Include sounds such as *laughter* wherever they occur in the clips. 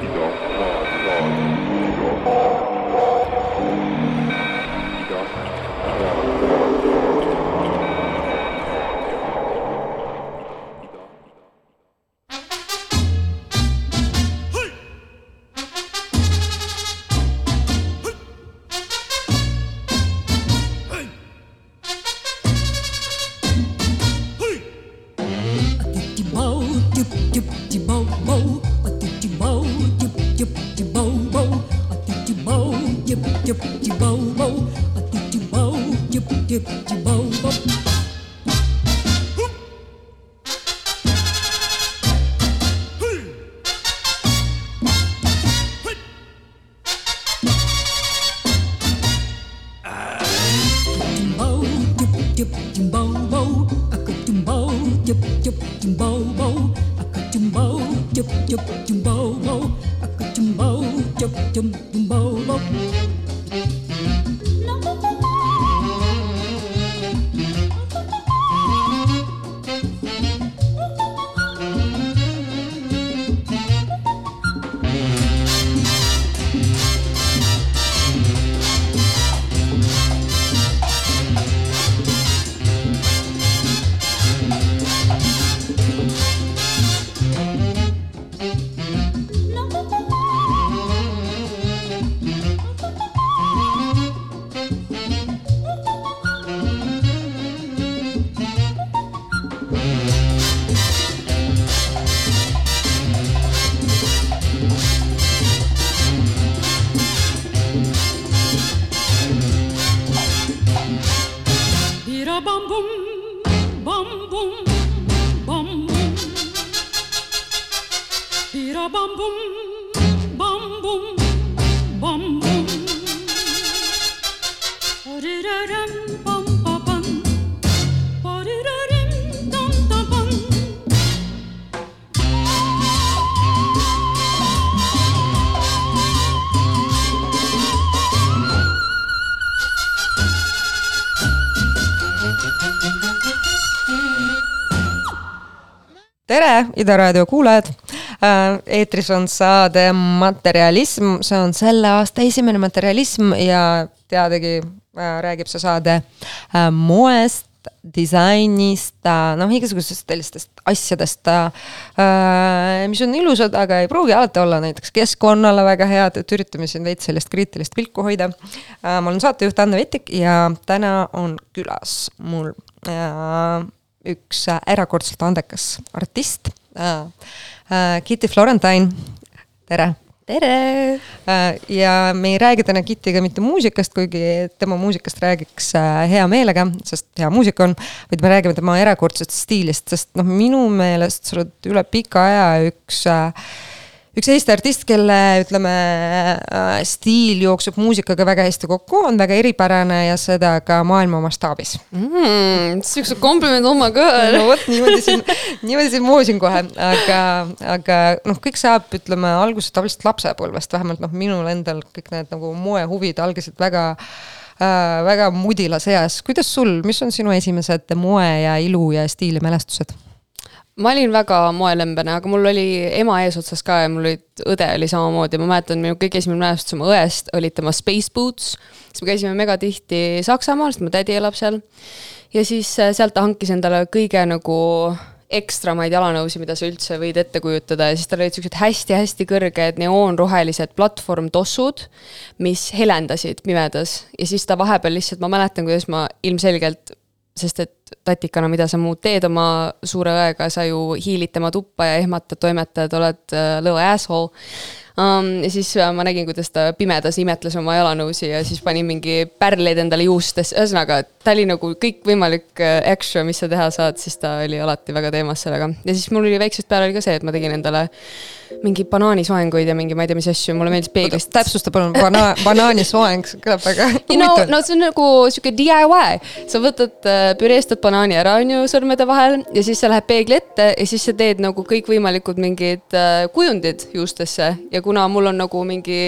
Idag. boom, bum boom, bum boom. Tere, Ida raadio kuulajad. Äh, eetris on saade Materialism, see on selle aasta esimene Materialism ja teadagi äh, räägib see saade äh, moest, disainist, noh, igasugusest sellistest asjadest, mis on ilusad, aga ei pruugi alati olla näiteks keskkonnale väga head, et üritame siin veits sellist kriitilist pilku hoida. ma olen saatejuht Anne Vetik ja täna on külas mul üks äh, erakordselt andekas artist äh,, äh, Kitty Florentine, tere! tere! Ja me ei räägi täna Kittiga mitte muusikast, kuigi tema muusikast räägiks hea meelega, sest hea muusika on, vaid me räägime tema erakordsest stiilist, sest noh, minu meelest sa oled üle pika aja üks äh, üks Eesti artist, kelle ütleme äh, stiil jookseb muusikaga väga hästi kokku, on väga eripärane ja seda ka maailma mastaabis mm,. siukse kompliment, oh my god. no vot niimoodi siin, niimoodi siin moosin kohe, aga, aga noh, kõik saab, ütleme alguse tavaliselt lapsepõlvest, vähemalt noh, minul endal kõik need nagu moehuvid algasid väga äh, väga mudilas eas, kuidas sul, mis on sinu esimesed moe ja ilu ja stiilimälestused? Ma olin väga moelembene, aga mul oli ema eesotsas ka ja mul olid, õde oli samamoodi, ma mäletan, minu kõige esimene mälestus oma õest olid tema space boots. siis me käisime mega tihti Saksamaal, sest mu tädi elab seal. ja siis äh, sealt ta hankis endale kõige nagu ekstramaid jalanõusid, mida sa üldse võid ette kujutada ja siis tal olid siuksed hästi-hästi kõrged neoonrohelised platvormtossud, mis helendasid pimedas ja siis ta vahepeal lihtsalt, ma mäletan, kuidas ma ilmselgelt sest et tatikana, mida sa muud teed oma suure õega, sa ju hiilid tema tuppa ja ehmatad toimetajad, oled uh, little asshole um,. ja siis uh, ma nägin, kuidas ta pimedas imetles oma jalanõusi ja siis pani mingi pärleid endale juustesse, ühesõnaga, ta oli nagu kõikvõimalik uh, extra, mis sa teha saad, siis ta oli alati väga teemas sellega. ja siis mul oli väiksest peale oli ka see, et ma tegin endale mingi banaanisoenguid ja mingi ma ei tea, mis asju, mulle meeldis peeglist. täpsusta palun, bana-, *laughs* banaanisoeng, see kõlab väga *laughs* you know, no see on nagu sihuke DIY. sa võtad äh,, püreestad banaani ära, on ju, sõrmede vahel ja siis sa lähed peegli ette ja siis sa teed nagu kõikvõimalikud mingid äh, kujundid juustesse. ja kuna mul on nagu mingi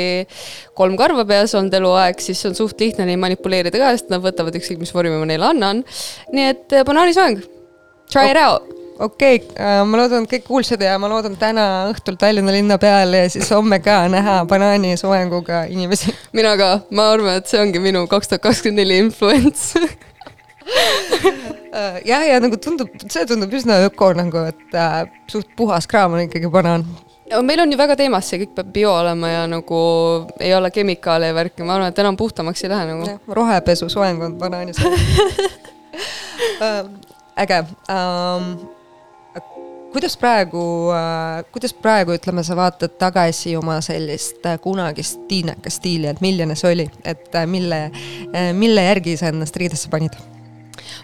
kolm karva peas olnud eluaeg, siis on suht lihtne neid manipuleerida ka, sest nad võtavad ükskõik mis vormi ma neile annan. nii et äh, banaanisoeng, try it out okei okay,, ma loodan, et kõik kuulsid ja ma loodan täna õhtul Tallinna linna peal ja siis homme ka näha banaani soenguga inimesi. mina ka, ma arvan, et see ongi minu kaks tuhat kakskümmend neli influence *laughs* jah, ja nagu tundub, see tundub üsna öko nagu, et äh, suht puhas kraam on ikkagi banaan. Meil on ju väga teemas see, kõik peab bio olema ja nagu ei ole kemikaale ja värki, ma arvan, et enam puhtamaks ei lähe nagu. rohepesu soeng on banaanis *laughs* äh, äge. Um, kuidas praegu, äh, kuidas praegu, ütleme, sa vaatad tagasi oma sellist äh, kunagist tiineka stiili, et milline see oli, et mille, mille järgi sa ennast riidesse panid?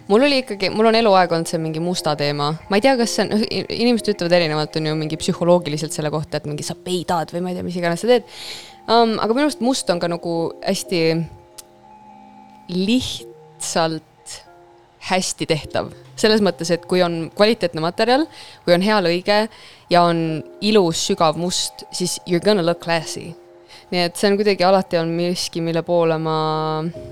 mul oli ikkagi, mul on eluaeg olnud see mingi musta teema, ma ei tea, kas see on, inimesed ütlevad erinevalt, on ju mingi psühholoogiliselt selle kohta, et mingi sa peidad või ma ei tea, mis iganes sa teed um,. aga minu arust must on ka nagu hästi lihtsalt hästi tehtav. Selles mõttes, et kui on kvaliteetne materjal, kui on hea lõige ja on ilus sügav must, siis you are gonna look classy. nii et see on kuidagi alati on miski, mille poole ma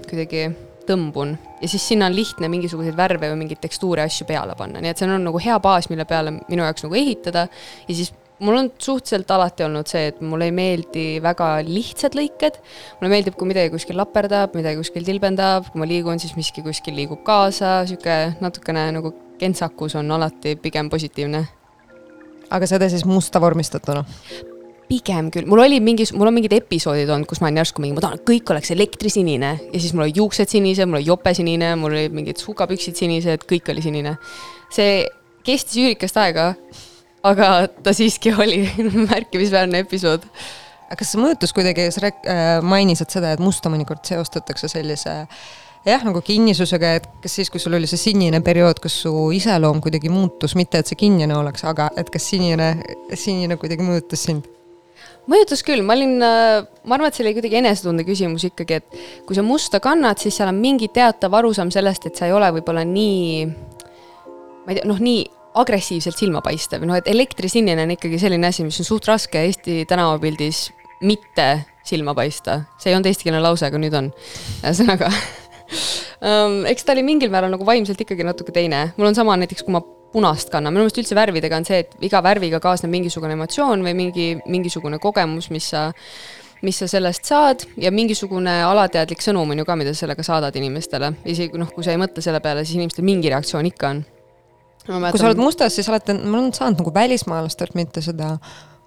kuidagi tõmbun. Ja siis sinna on lihtne mingisuguseid värve või mingeid tekstuure asju peale panna, nii et see on nagu hea baas, mille peale minu jaoks nagu ehitada. Ja siis mul on suhteliselt alati olnud see, et mulle ei meeldi väga lihtsad lõiked. mulle meeldib, kui midagi kuskil laperdab, midagi kuskil tilbendab, kui ma liigun, siis miski kuskil liigub kaasa, sihuke natukene nagu kentsakus on alati pigem positiivne. aga seda siis musta vormistatuna? pigem küll, mul oli mingi, mul on mingid episoodid olnud, kus ma olen järsku mingi, ma tahan, et kõik oleks elektrisinine ja siis mul olid juuksed sinised, mul oli jope sinine, mul olid mingid sukapüksid sinised, kõik oli sinine. see kestis üürikest aega, aga ta siiski oli *laughs* märkimisväärne episood. aga kas see mõjutas kuidagi, sa rääk- äh,, mainisid seda, et musta mõnikord seostatakse sellise jah, nagu kinnisusega, et kas siis, kui sul oli see sinine periood, kus su iseloom kuidagi muutus, mitte et see kinnine oleks, aga et kas sinine, sinine kuidagi mõjutas sind? mõjutas küll, ma olin, äh, ma arvan, et see oli kuidagi enesetunde küsimus ikkagi, et kui sa musta kannad, siis seal on mingi teatav arusaam sellest, et sa ei ole võib-olla nii, ma ei tea, noh, nii agressiivselt silmapaistev, noh, et elektrisinine on ikkagi selline asi, mis on suht raske Eesti tänavapildis mitte silma paista. see ei olnud eestikeelne lause, aga nüüd on. ühesõnaga um, *laughs* eks ta oli mingil määral nagu vaimselt ikkagi natuke teine. mul on sama näiteks, kui ma punast kannan, minu meelest üldse värvidega on see, et iga värviga kaasneb mingisugune emotsioon või mingi, mingisugune kogemus, mis sa mis sa sellest saad ja mingisugune alateadlik sõnum on ju ka, mida sa sellega saadad inimestele. isegi noh, kui sa ei mõtle selle peale, siis inimestel mingi reaktsioon ikka on. Kui sa oled mustas, siis olete, ma olen saanud nagu välismaalastelt mitte seda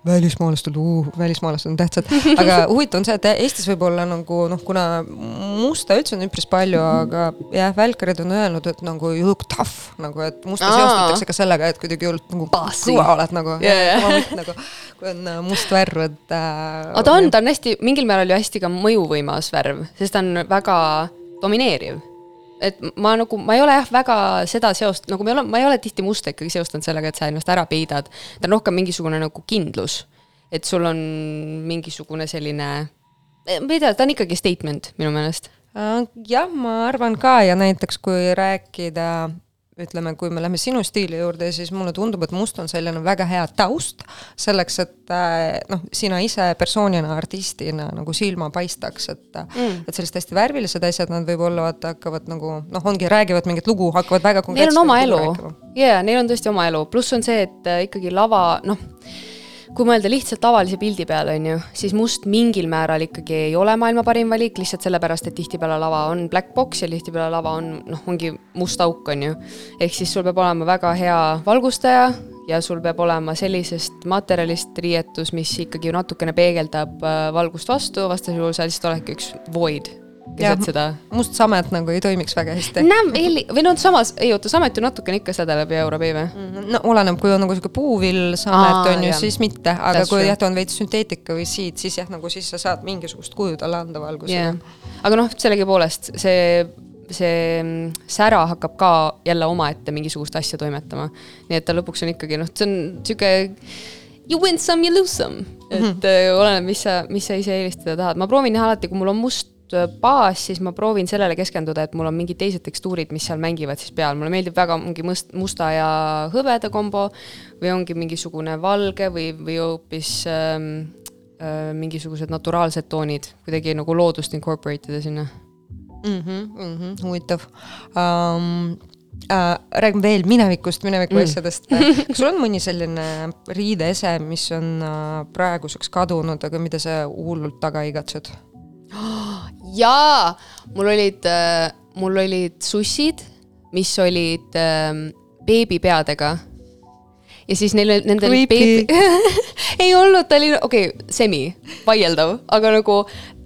välismaalastel uh,, välismaalased on tähtsad, *laughs* aga huvitav on see, et Eestis võib olla nagu noh, kuna musta üldse on üpris palju, aga jah, välkarid on öelnud, et nagu you look tough nagu, et musta seostatakse ka sellega, et kuidagi hullult nagu kõva oled nagu yeah., yeah. nagu kui on äh, must värv, et äh,. aga ta on, ta on hästi, mingil määral ju hästi ka mõjuvõimas värv, sest ta on väga domineeriv et ma nagu, ma ei ole jah väga seda seost, nagu ma ei ole, ma ei ole tihti musta ikkagi seostanud sellega, et sa ennast ära peidad. ta on rohkem mingisugune nagu kindlus. et sul on mingisugune selline, ma ei tea, ta on ikkagi statement minu meelest. Äh, jah, ma arvan ka ja näiteks kui rääkida ütleme, kui me läheme sinu stiili juurde, siis mulle tundub, et must on selline väga hea taust selleks, et äh, noh, sina ise persoonina, artistina nagu silma paistaks, et mm. et sellised hästi värvilised asjad, nad võib-olla vaata hakkavad nagu noh, ongi, räägivad mingit lugu, hakkavad väga Neil on oma elu, jaa, neil on tõesti oma elu, pluss on see, et äh, ikkagi lava, noh kui mõelda lihtsalt tavalise pildi peale, on ju, siis must mingil määral ikkagi ei ole maailma parim valik, lihtsalt sellepärast, et tihtipeale lava on black box ja tihtipeale lava on, noh, ongi must auk, on ju. ehk siis sul peab olema väga hea valgustaja ja sul peab olema sellisest materjalist riietus, mis ikkagi natukene peegeldab äh, valgust vastu, vastasel juhul sa lihtsalt oledki üks void keset seda. must samet nagu ei toimiks väga hästi. või noh, samas, ei oota, samet ju natukene ikka seda läbi Europi või? -hmm. no oleneb, kui on nagu sihuke puuvill samet on ju, siis mitte, aga That's kui jah, ta on veits sünteetika või siid, siis jah, nagu siis sa saad mingisugust kuju talle anda valgusega yeah.. aga noh, sellegipoolest see see mm, sära hakkab ka jälle omaette mingisugust asja toimetama. nii et ta lõpuks on ikkagi noh, see on sihuke you win some, you lose some. et mm -hmm. oleneb, mis sa, mis sa ise eelistada tahad, ma proovin jah alati, kui mul on must Äh, baas, siis ma proovin sellele keskenduda, et mul on mingid teised tekstuurid, mis seal mängivad siis peal, mulle meeldib väga mingi must, musta ja hõbeda kombo või ongi mingisugune valge või, või hoopis ähm, äh, mingisugused naturaalsed toonid, kuidagi nagu loodust incorporate ida sinna mm. -hmm, mm -hmm, huvitav um, äh,. räägime veel minevikust, mineviku mm. asjadest. *laughs* kas sul on mõni selline riideese, mis on äh, praeguseks kadunud, aga mida sa hullult taga igatsed? *gasps* jaa, mul olid äh,, mul olid sussid, mis olid äh, beebipeadega. ja siis neil, nendel beebi *laughs* ei olnud, ta oli, okei okay,, semi, vaieldav, aga nagu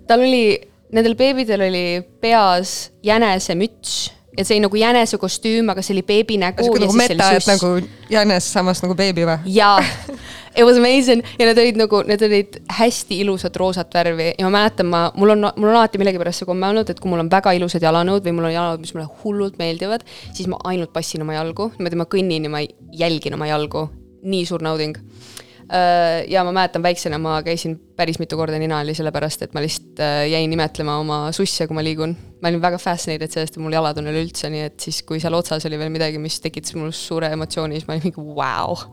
tal oli, nendel beebidel oli peas jänesemüts ja see oli nagu jänese kostüüm, aga see oli beebi nägu. nagu meta, et nagu jänes, samas nagu beebi või? jaa, *laughs* *laughs* it was amazing. Ja need olid nagu, need olid hästi ilusat roosat värvi. Ja ma mäletan, ma, mul on, mul on alati millegipärast see komme olnud, et kui mul on väga ilusad jalanõud või mul on jalanõud, mis mulle hullult meeldivad, siis ma ainult passin oma jalgu, niimoodi ma kõnnin ja ma jälgin oma jalgu. nii suur nauding. Äh, ja ma mäletan, väiksena ma käisin päris mitu korda ninali, sellepärast et ma lihtsalt äh, jäin imetlema oma susse, kui ma liigun. ma olin väga fascinated sellest, et mul jalad on üleüldse, nii et siis, kui seal otsas oli veel midagi, mis tekitas mul suure emotsiooni, siis ma olin mingi vau wow..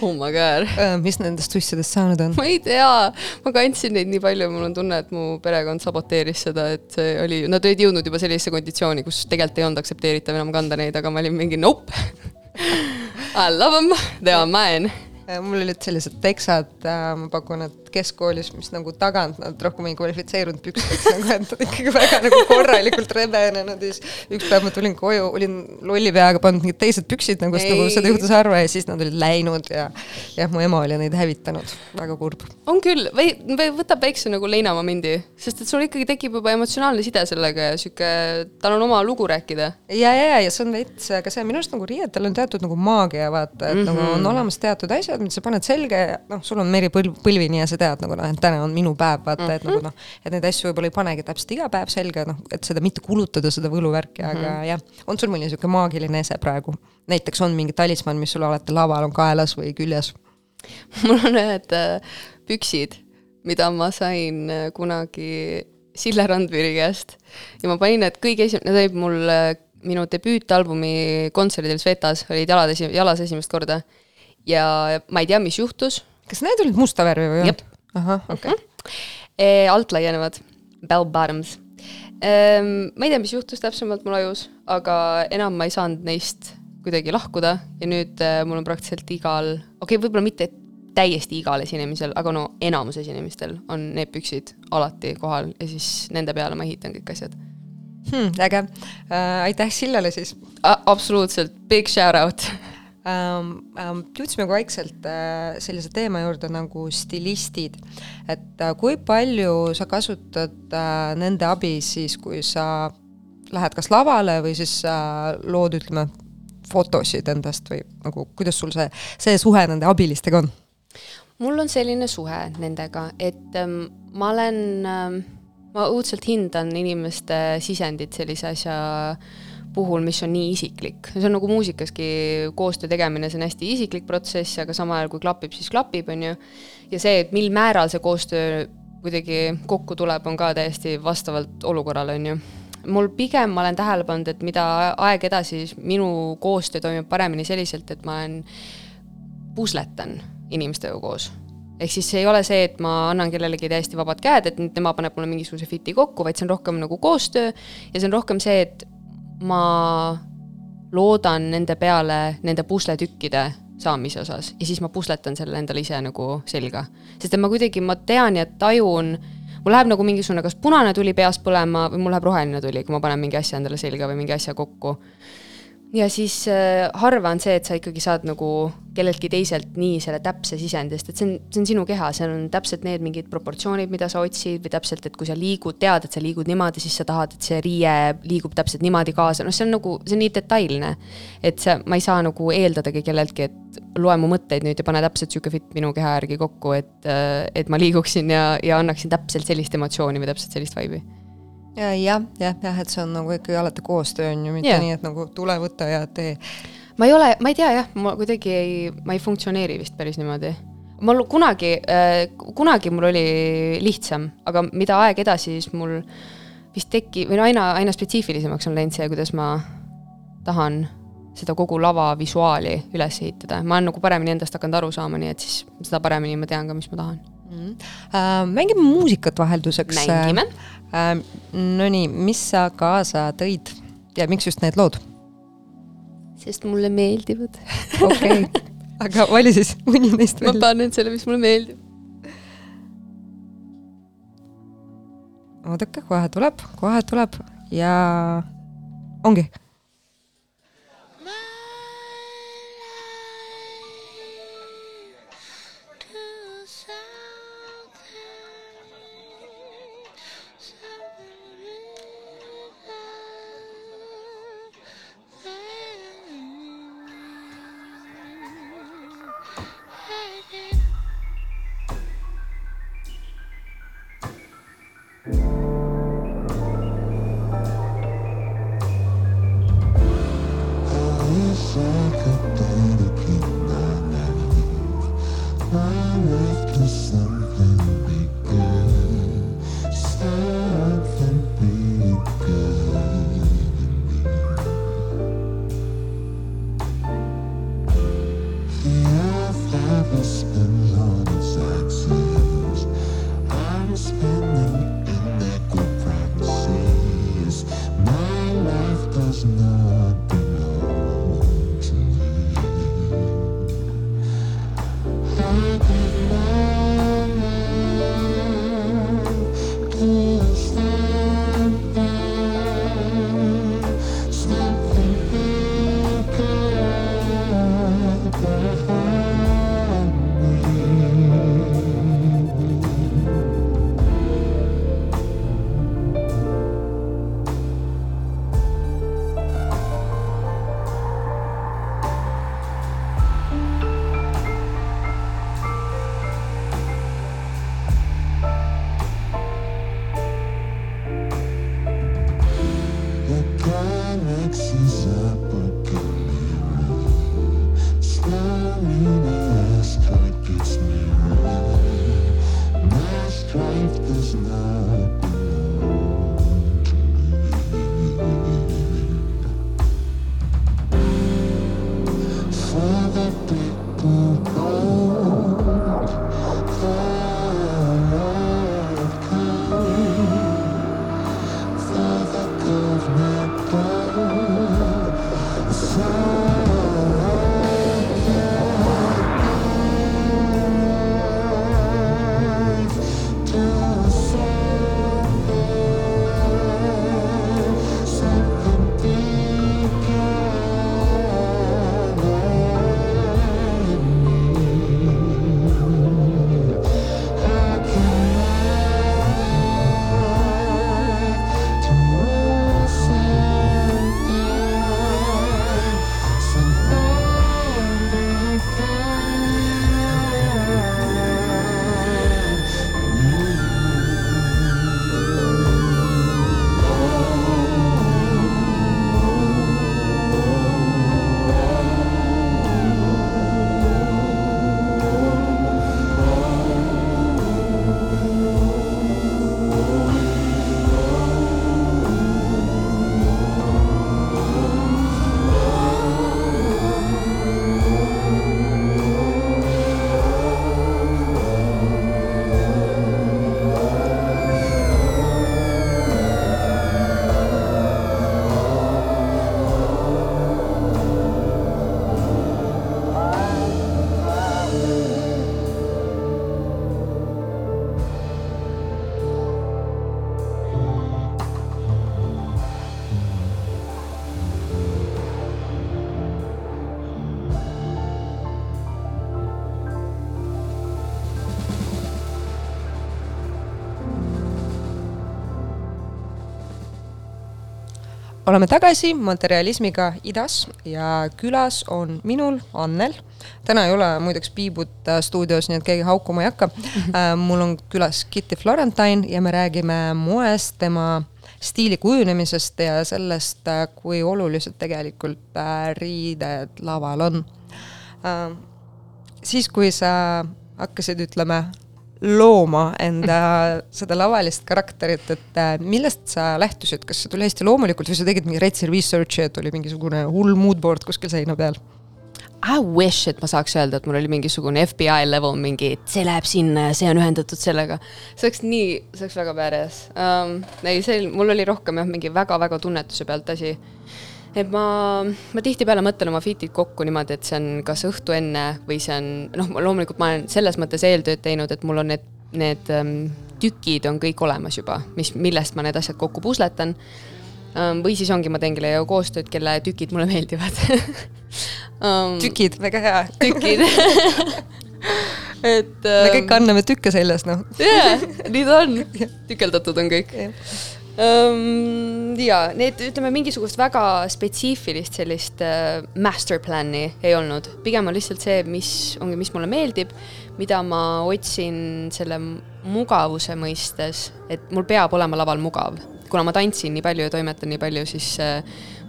Oh my god. Äh, mis nendest sussidest saanud on? ma ei tea, ma kandsin neid nii palju, mul on tunne, et mu perekond saboteeris seda, et see oli, nad olid jõudnud juba sellisesse konditsiooni, kus tegelikult ei olnud aktsepteeritav enam kanda neid, aga ma olin mingi nope *laughs* I love them, they are mine mul olid sellised teksad, äh, ma pakun, et keskkoolis, mis nagu tagant nad rohkem ei kvalifitseerunud püksteks nagu, et nad ikkagi väga nagu korralikult rebenenud ja siis üks päev ma tulin koju, olin lolli peaga pannud mingid teised püksid nagu, sest nagu seda juhtus harva ja siis nad olid läinud ja jah, mu ema oli neid hävitanud, väga kurb. on küll, või, või võtab väikse nagu leinamomindi, sest et sul ikkagi tekib juba emotsionaalne side sellega ja sihuke, tal on oma lugu rääkida. ja, ja, ja, ja see on veits, aga see minu arust nagu riietel on teatud nagu maagia, vaata, et mm -hmm. nagu on mhm. olemas teatud asjad, mida sa paned selga ja noh, sul on meri põlv, põlvini ja sa tead nagu noh, et täna on minu päev, vaata mm, -hmm. et nagu mhm. noh, et neid asju võib-olla ei panegi täpselt iga päev selga, noh, et seda mitte kulutada, seda võluvärki mm, -hmm. aga jah, on sul mõni niisugune maagiline ese praegu? näiteks on mingi talismann, mis sul alati laval on kaelas või küljes? *laughs* mul on ühed äh, püksid, mida ma sain äh, kunagi Sille Randviri käest ja ma panin need kõige esim-, need olid mul äh, minu debüütalbumi kontserdil Svetas olid jalad esi-, jalas esimest korda ja ma ei tea, mis juhtus. kas need olid musta värvi või olnud? ahah, okei okay. mm. -hmm. alt laienevad, bell bottoms ehm,. ma ei tea, mis juhtus täpsemalt mul ajus, aga enam ma ei saanud neist kuidagi lahkuda ja nüüd äh, mul on praktiliselt igal, okei okay,, võib-olla mitte täiesti igal esinemisel, aga no enamus esinemistel on need püksid alati kohal ja siis nende peale ma ehitan kõik asjad hmm,. äge äh,, aitäh Sillale siis. absoluutselt, big shout out *laughs* ähm,. Ähm, jõudsime vaikselt äh, sellise teema juurde nagu stilistid. et äh, kui palju sa kasutad äh, nende abi siis, kui sa lähed kas lavale või siis lood, ütleme, fotosid endast või nagu kuidas sul see, see suhe nende abilistega on? mul on selline suhe nendega, et ähm, ma olen ähm,, ma õudselt hindan inimeste sisendit sellise asja äh, puhul, mis on nii isiklik. see on nagu muusikaski koostöö tegemine, see on hästi isiklik protsess, aga samal ajal kui klapib, siis klapib, on ju. ja see, et mil määral see koostöö kuidagi kokku tuleb, on ka täiesti vastavalt olukorrale, on ju mul pigem ma olen tähele pannud, et mida aeg edasi, siis minu koostöö toimub paremini selliselt, et ma olen, pusletan inimestega koos. ehk siis ei ole see, et ma annan kellelegi täiesti vabad käed, et tema paneb mulle mingisuguse fit'i kokku, vaid see on rohkem nagu koostöö ja see on rohkem see, et ma loodan nende peale nende pusletükkide saamise osas ja siis ma pusletan selle endale ise nagu selga. sest et ma kuidagi, ma tean ja tajun, mul läheb nagu mingisugune kas punane tuli peas põlema või mul läheb roheline tuli, kui ma panen mingi asja endale selga või mingi asja kokku ja siis äh, harva on see, et sa ikkagi saad nagu kelleltki teiselt nii selle täpse sisendi, sest et see on, see on sinu keha, seal on täpselt need mingid proportsioonid, mida sa otsid või täpselt, et kui sa liigud, tead, et sa liigud niimoodi, siis sa tahad, et see riie liigub täpselt niimoodi kaasa, noh, see on nagu, see on nii detailne. et see, ma ei saa nagu eeldadagi kelleltki, et loe mu mõtteid nüüd ja pane täpselt sihuke fit minu keha järgi kokku, et, äh, et ma liiguksin ja, ja annaksin täpselt sellist emotsiooni või täpselt sellist vibe'i ja jah, jah, jah, et see on nagu ikkagi alati koostöö on ju, mitte yeah. nii, et nagu tule võta ja tee. ma ei ole, ma ei tea jah, ma kuidagi ei, ma ei funktsioneeri vist päris niimoodi. mul kunagi äh,, kunagi mul oli lihtsam, aga mida aeg edasi, siis mul vist teki-, või no aina, aina spetsiifilisemaks on läinud see, kuidas ma tahan seda kogu lava visuaali üles ehitada, ma olen nagu paremini endast hakanud aru saama, nii et siis seda paremini ma tean ka, mis ma tahan mm. Uh, mängime muusikat vahelduseks. mängime uh,. Nonii, mis sa kaasa tõid ja miks just need lood? sest mulle meeldivad. okei *laughs* aga vali siis mõni neist välja. ma panen selle, mis mulle meeldib. oodake, kohe tuleb, kohe tuleb ja ongi oleme tagasi materialismiga idas ja külas on minul Annel. täna ei ole muideks Piibut äh, stuudios, nii et keegi haukuma ei hakka. *laughs* Äh, mul on külas Kitty Florentine ja me räägime moest, tema stiili kujunemisest ja sellest, äh, kui olulised tegelikult riided laval on. siis, kui sa hakkasid, ütleme, looma enda *laughs* seda lavalist karakterit, et äh, millest sa lähtusid, kas see tuli hästi loomulikult või sa tegid mingi retsi research'i, et oli mingisugune hull moodboard kuskil seina peal? I wish, et ma saaks öelda, et mul oli mingisugune FBI level mingi, et see läheb sinna ja see on ühendatud sellega. see oleks nii, see oleks väga badass um,. ei, see, mul oli rohkem jah, mingi väga-väga tunnetuse pealt asi et ma, ma tihtipeale mõtlen oma fit'id kokku niimoodi, et see on kas õhtu enne või see on, noh, loomulikult ma olen selles mõttes eeltööd teinud, et mul on need, need ähm, tükid on kõik olemas juba, mis, millest ma need asjad kokku pusletan um,. või siis ongi, ma teen kellegagi koostööd, kelle tükid mulle *laughs* meeldivad um,. tükid, väga hea. tükid *laughs* et um,. me kõik anname tükke seljas, noh. jaa, nii ta on. *laughs* tükeldatud on kõik um,. Ja need, ütleme mingisugust väga spetsiifilist sellist uh, master plan'i ei olnud, pigem on lihtsalt see, mis ongi, mis mulle meeldib, mida ma otsin selle mugavuse mõistes, et mul peab olema laval mugav. kuna ma tantsin nii palju ja toimetan nii palju, siis uh,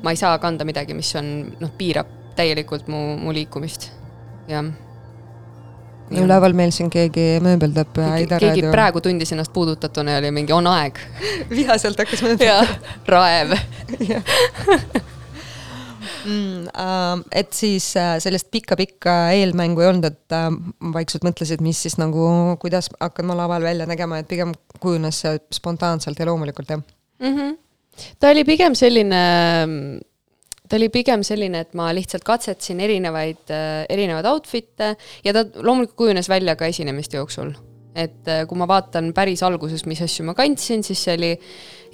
ma ei saa kanda midagi, mis on, noh, piirab täielikult mu, mu liikumist, jah üleval meil siin keegi mööbeldab Aida keegi raadio. praegu tundis ennast puudutatuna ja oli mingi on aeg *laughs* vihaselt hakkas mööbeldama. raev *laughs* mm,. Uh, et siis uh, sellist pikka-pikka eelmängu ei olnud, et uh, vaikselt mõtlesid, mis siis nagu, kuidas hakkan ma laval välja nägema, et pigem kujunes see spontaanselt ja loomulikult, jah mm? -hmm. ta oli pigem selline ta oli pigem selline, et ma lihtsalt katsetasin erinevaid, äh, erinevaid outfit'e ja ta loomulikult kujunes välja ka esinemiste jooksul. et äh, kui ma vaatan päris alguses, mis asju ma kandsin, siis see oli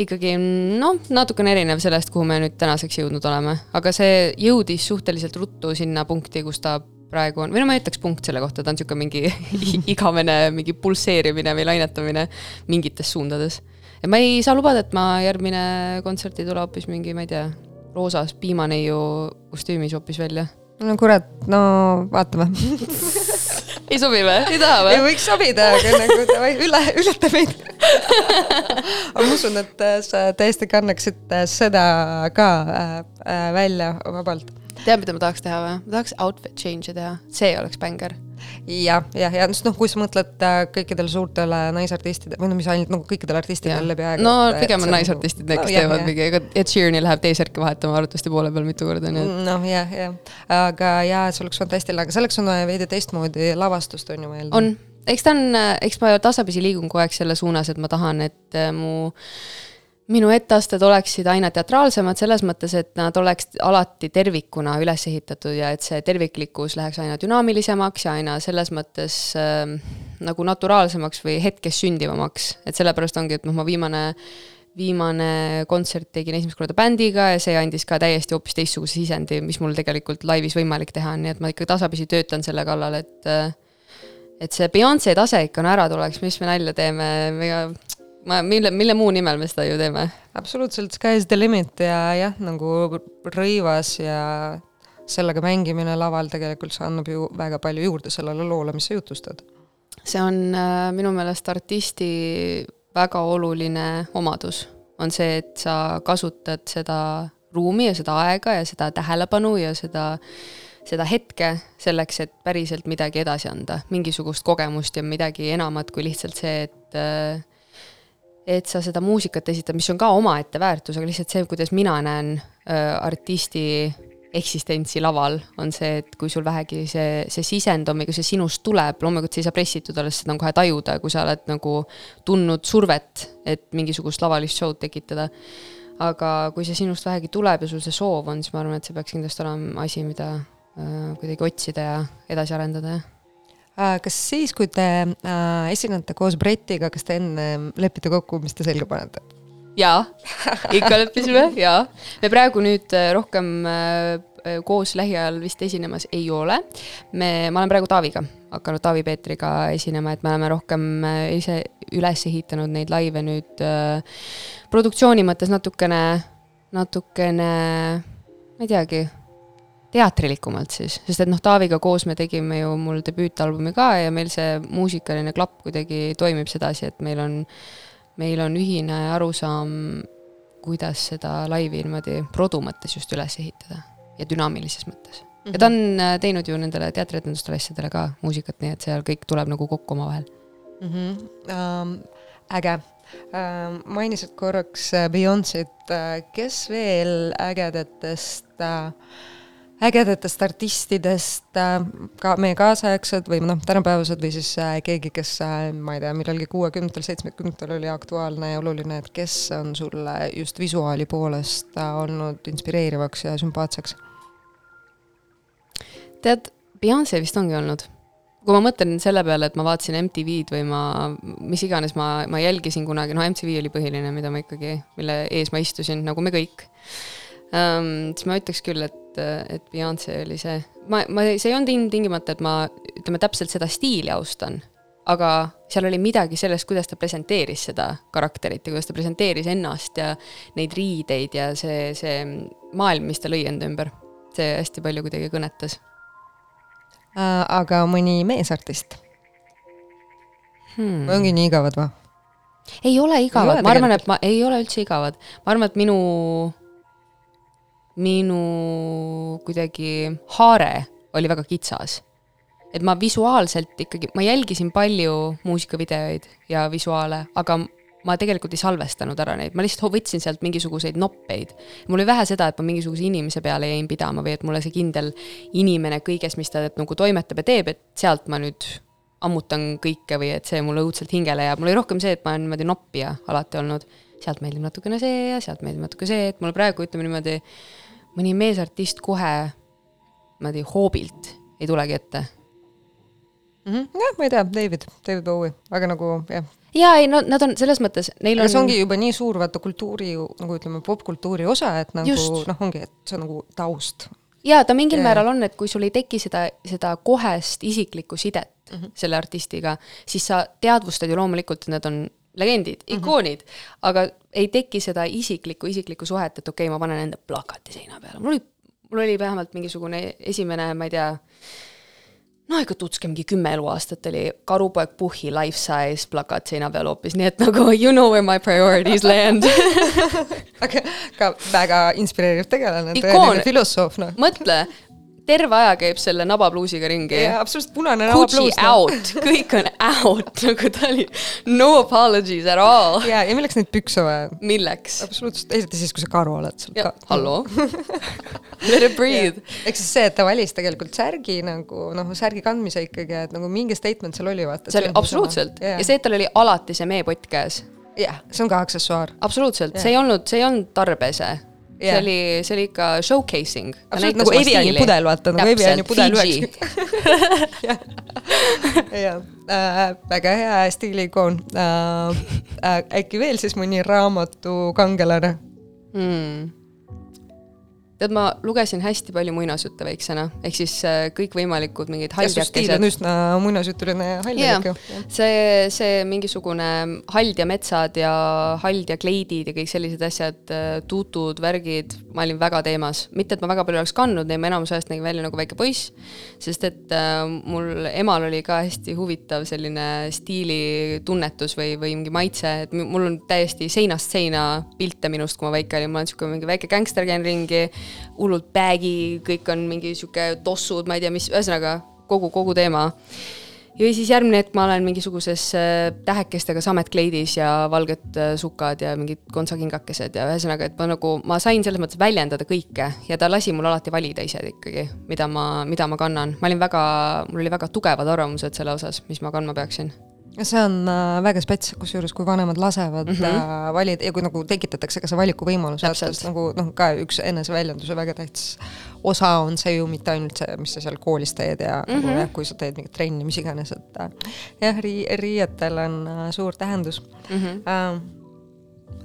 ikkagi noh, natukene erinev sellest, kuhu me nüüd tänaseks jõudnud oleme, aga see jõudis suhteliselt ruttu sinna punkti, kus ta praegu on, või no ma ei ütleks punkt selle kohta, ta on niisugune mingi *laughs* igavene mingi pulseerimine või lainetamine mingites suundades. ma ei saa lubada, et ma järgmine kontsert ei tule hoopis mingi, ma ei tea, roosas piimaneiu kostüümis hoopis välja. no kurat, no vaatame *laughs* ei sobi või? ei taha või? ei võiks sobida, aga nagu davai, üle, ületa meid *laughs* aga ma usun, et sa täiesti kannaksid seda ka äh, äh, välja vabalt. Tead, mida ma tahaks teha või? ma tahaks outfit change'i teha, see oleks bängar jah, jah, ja noh, kui sa mõtled äh, kõikidele suurtele naisartistidele või no mis ainult nagu kõikidele artistidele läbi aega. no pigem on naisartistid need, kes no, teevad mingi, ega Ed Sheeran'i läheb T-särki vahetama arvatavasti poole peal mitu korda, nii et. noh, jah, jah, aga jaa, see oleks fantastiline, aga selleks on vaja veidi teistmoodi lavastust, on ju meil. on, eks ta on, eks ma tasapisi liigun kogu aeg selle suunas, et ma tahan, et äh, mu minu etteasted oleksid aina teatraalsemad selles mõttes, et nad oleks alati tervikuna üles ehitatud ja et see terviklikkus läheks aina dünaamilisemaks ja aina selles mõttes äh, nagu naturaalsemaks või hetkes sündivamaks. et sellepärast ongi, et noh, ma viimane, viimane kontsert tegin esimest korda bändiga ja see andis ka täiesti hoopis teistsuguse sisendi, mis mul tegelikult laivis võimalik teha, nii et ma ikka tasapisi töötan selle kallal, et äh, et see Beyonce tase ikka no ära tuleks, mis me nalja teeme, ega ma, mille, mille muu nimel me seda ju teeme? absoluutselt, sky is the limit ja jah, nagu rõivas ja sellega mängimine laval tegelikult see annab ju väga palju juurde sellele loole, mis sa jutustad. see on äh, minu meelest artisti väga oluline omadus, on see, et sa kasutad seda ruumi ja seda aega ja seda tähelepanu ja seda seda hetke selleks, et päriselt midagi edasi anda, mingisugust kogemust ja midagi enamat kui lihtsalt see, et äh, et sa seda muusikat esitad, mis on ka omaette väärtus, aga lihtsalt see, kuidas mina näen äh, artisti eksistentsi laval, on see, et kui sul vähegi see, see sisend on või kui see sinust tuleb, loomulikult sa ei saa pressitud olla, seda on kohe tajuda, kui sa oled nagu tundnud survet, et mingisugust lavalist show'd tekitada. aga kui see sinust vähegi tuleb ja sul see soov on, siis ma arvan, et see peaks kindlasti olema asi, mida äh, kuidagi otsida ja edasi arendada, jah kas siis, kui te äh, esinete koos Brettiga, kas te enne lepite kokku, mis te selga panete? jaa, ikka leppisime, jaa. me praegu nüüd äh, rohkem äh, koos lähiajal vist esinemas ei ole. me, ma olen praegu Taaviga hakanud Taavi Peetriga esinema, et me oleme rohkem ise üles ehitanud neid laive nüüd äh, produktsiooni mõttes natukene, natukene, ma ei teagi teatrilikumalt siis, sest et noh, Taaviga koos me tegime ju mul debüütalbumi ka ja meil see muusikaline klapp kuidagi toimib sedasi, et meil on, meil on ühine arusaam, kuidas seda laivi niimoodi produ mõttes just üles ehitada ja dünaamilises mõttes mm. -hmm. ja ta on äh, teinud ju nendele teatrietendustele asjadele ka muusikat, nii et seal kõik tuleb nagu kokku omavahel mm. -hmm. Um, äge uh,. mainisid korraks äh, Beyonce'it uh,, kes veel ägedatest uh, ägedatest artistidest äh, ka meie kaasaegsed või noh, tänapäevased või siis äh, keegi, kes äh, ma ei tea, millalgi kuuekümnendatel, seitsmekümnendatel oli aktuaalne ja oluline, et kes on sulle just visuaali poolest olnud inspireerivaks ja sümpaatseks? tead, Beyonce vist ongi olnud. kui ma mõtlen selle peale, et ma vaatasin MTV-d või ma, mis iganes ma, ma jälgisin kunagi, noh, MTV oli põhiline, mida ma ikkagi, mille ees ma istusin, nagu me kõik um,. siis ma ütleks küll, et et, Beyonce oli see, ma, ma, see ei olnud ilmtingimata, et ma ütleme täpselt seda stiili austan, aga seal oli midagi sellest, kuidas ta presenteeris seda karakterit ja kuidas ta presenteeris ennast ja neid riideid ja see, see maailm, mis ta lõi enda ümber. see hästi palju kuidagi kõnetas äh,. aga mõni meesartist hmm.? ongi nii igavad või? ei ole igavad, ma arvan, et ma ei ole üldse igavad, ma arvan, et minu minu kuidagi haare oli väga kitsas. et ma visuaalselt ikkagi, ma jälgisin palju muusikavideoid ja visuaale, aga ma tegelikult ei salvestanud ära neid, ma lihtsalt võtsin sealt mingisuguseid noppeid. mul oli vähe seda, et ma mingisuguse inimese peale jäin pidama või et mulle see kindel inimene kõiges, mis ta nagu toimetab ja teeb, et sealt ma nüüd ammutan kõike või et see mulle õudselt hingele jääb, mul oli rohkem see, et ma olen niimoodi noppija alati olnud. sealt meeldib natukene see ja sealt meeldib natuke see, et mulle praegu ütleme niimoodi mõni meesartist kohe niimoodi hoobilt ei tulegi ette mm. -hmm. jah, ma ei tea, David, David Bowie, aga nagu jah. jaa, ei no nad on selles mõttes, neil aga on. see ongi juba nii suur vaata kultuuri nagu ütleme, popkultuuri osa, et nagu noh, ongi, et see on nagu taust. jaa, ta mingil ja. määral on, et kui sul ei teki seda, seda kohest isiklikku sidet mm -hmm. selle artistiga, siis sa teadvustad ju loomulikult, et need on legendid, mhm. ikoonid mm, -hmm. aga ei teki seda isiklikku, isiklikku suhet, et okei okay,, ma panen enda plakati seina peale, mul oli, mul oli vähemalt mingisugune esimene, ma ei tea, no ikka tutske mingi kümme eluaastat oli Karupoeg Puhhi life size plakat seina peal hoopis, nii et nagu you know where my priorities land *laughs* aga ka väga inspireeriv tegelane, tõeline filosoof, noh. mõtle, terve aja käib selle nabapluusiga ringi. absoluutselt punane nabapluus. No. out, kõik on out, *laughs* nagu ta oli no apologies at all. jaa, ja milleks neid pükse vaja? milleks? absoluutselt, eriti siis, kui sa karu oled seal ka. halloo *laughs* Let it breathe. ehk siis see, et ta valis tegelikult särgi nagu noh, särgi kandmise ikkagi, et nagu mingi statement seal oli, vaata. see oli absoluutselt yeah. ja see, et tal oli alati see meepott käes. jah, see on ka aksessuaar. absoluutselt yeah., see ei olnud, see ei olnud tarbese yeah.. see oli, see oli ikka showcasing. nagu Eviani pudel, vaata nagu Eviani pudel üheks. *laughs* jah, äh, väga hea stiiliikoon äh,. Äh, äkki veel siis mõni raamatukangelane hmm.? Tead, ma lugesin hästi palju muinasjutte väiksena, ehk siis äh, kõikvõimalikud mingid haldjakesed. on üsna muinasjutuline haldjak ju. see, see mingisugune Hald ja metsad ja Hald ja kleidid ja kõik sellised asjad, äh, tuutud, värgid, ma olin väga teemas. mitte, et ma väga palju oleks kandnud neid, ma enamus ajast nägin välja nagu väike poiss, sest et äh, mul emal oli ka hästi huvitav selline stiilitunnetus või, või mingi maitse, et mul on täiesti seinast seina pilte minust, kui ma väike olin, ma olen niisugune mingi väike gängster, käin ringi hullult bag'i, kõik on mingi sihuke tossud, ma ei tea, mis, ühesõnaga kogu, kogu teema. ja siis järgmine hetk ma olen mingisuguses äh, tähekestega sametkleidis ja valged äh, sukad ja mingid kontsakingakesed ja ühesõnaga, et ma nagu, ma sain selles mõttes väljendada kõike ja ta lasi mul alati valida ise ikkagi, mida ma, mida ma kannan. ma olin väga, mul oli väga tugevad arvamused selle osas, mis ma kandma peaksin see on äh, väga spets, kusjuures kui vanemad lasevad mm -hmm. äh, valida ja kui nagu tekitatakse ka see valikuvõimalus, et nagu noh, ka üks eneseväljenduse väga tähtis osa on see ju mitte ainult see, mis sa seal koolis teed ja mm -hmm. jah, kui sa teed mingit trenni, mis iganes, et äh, jah, ri-, riietel on suur tähendus mm. -hmm. Äh,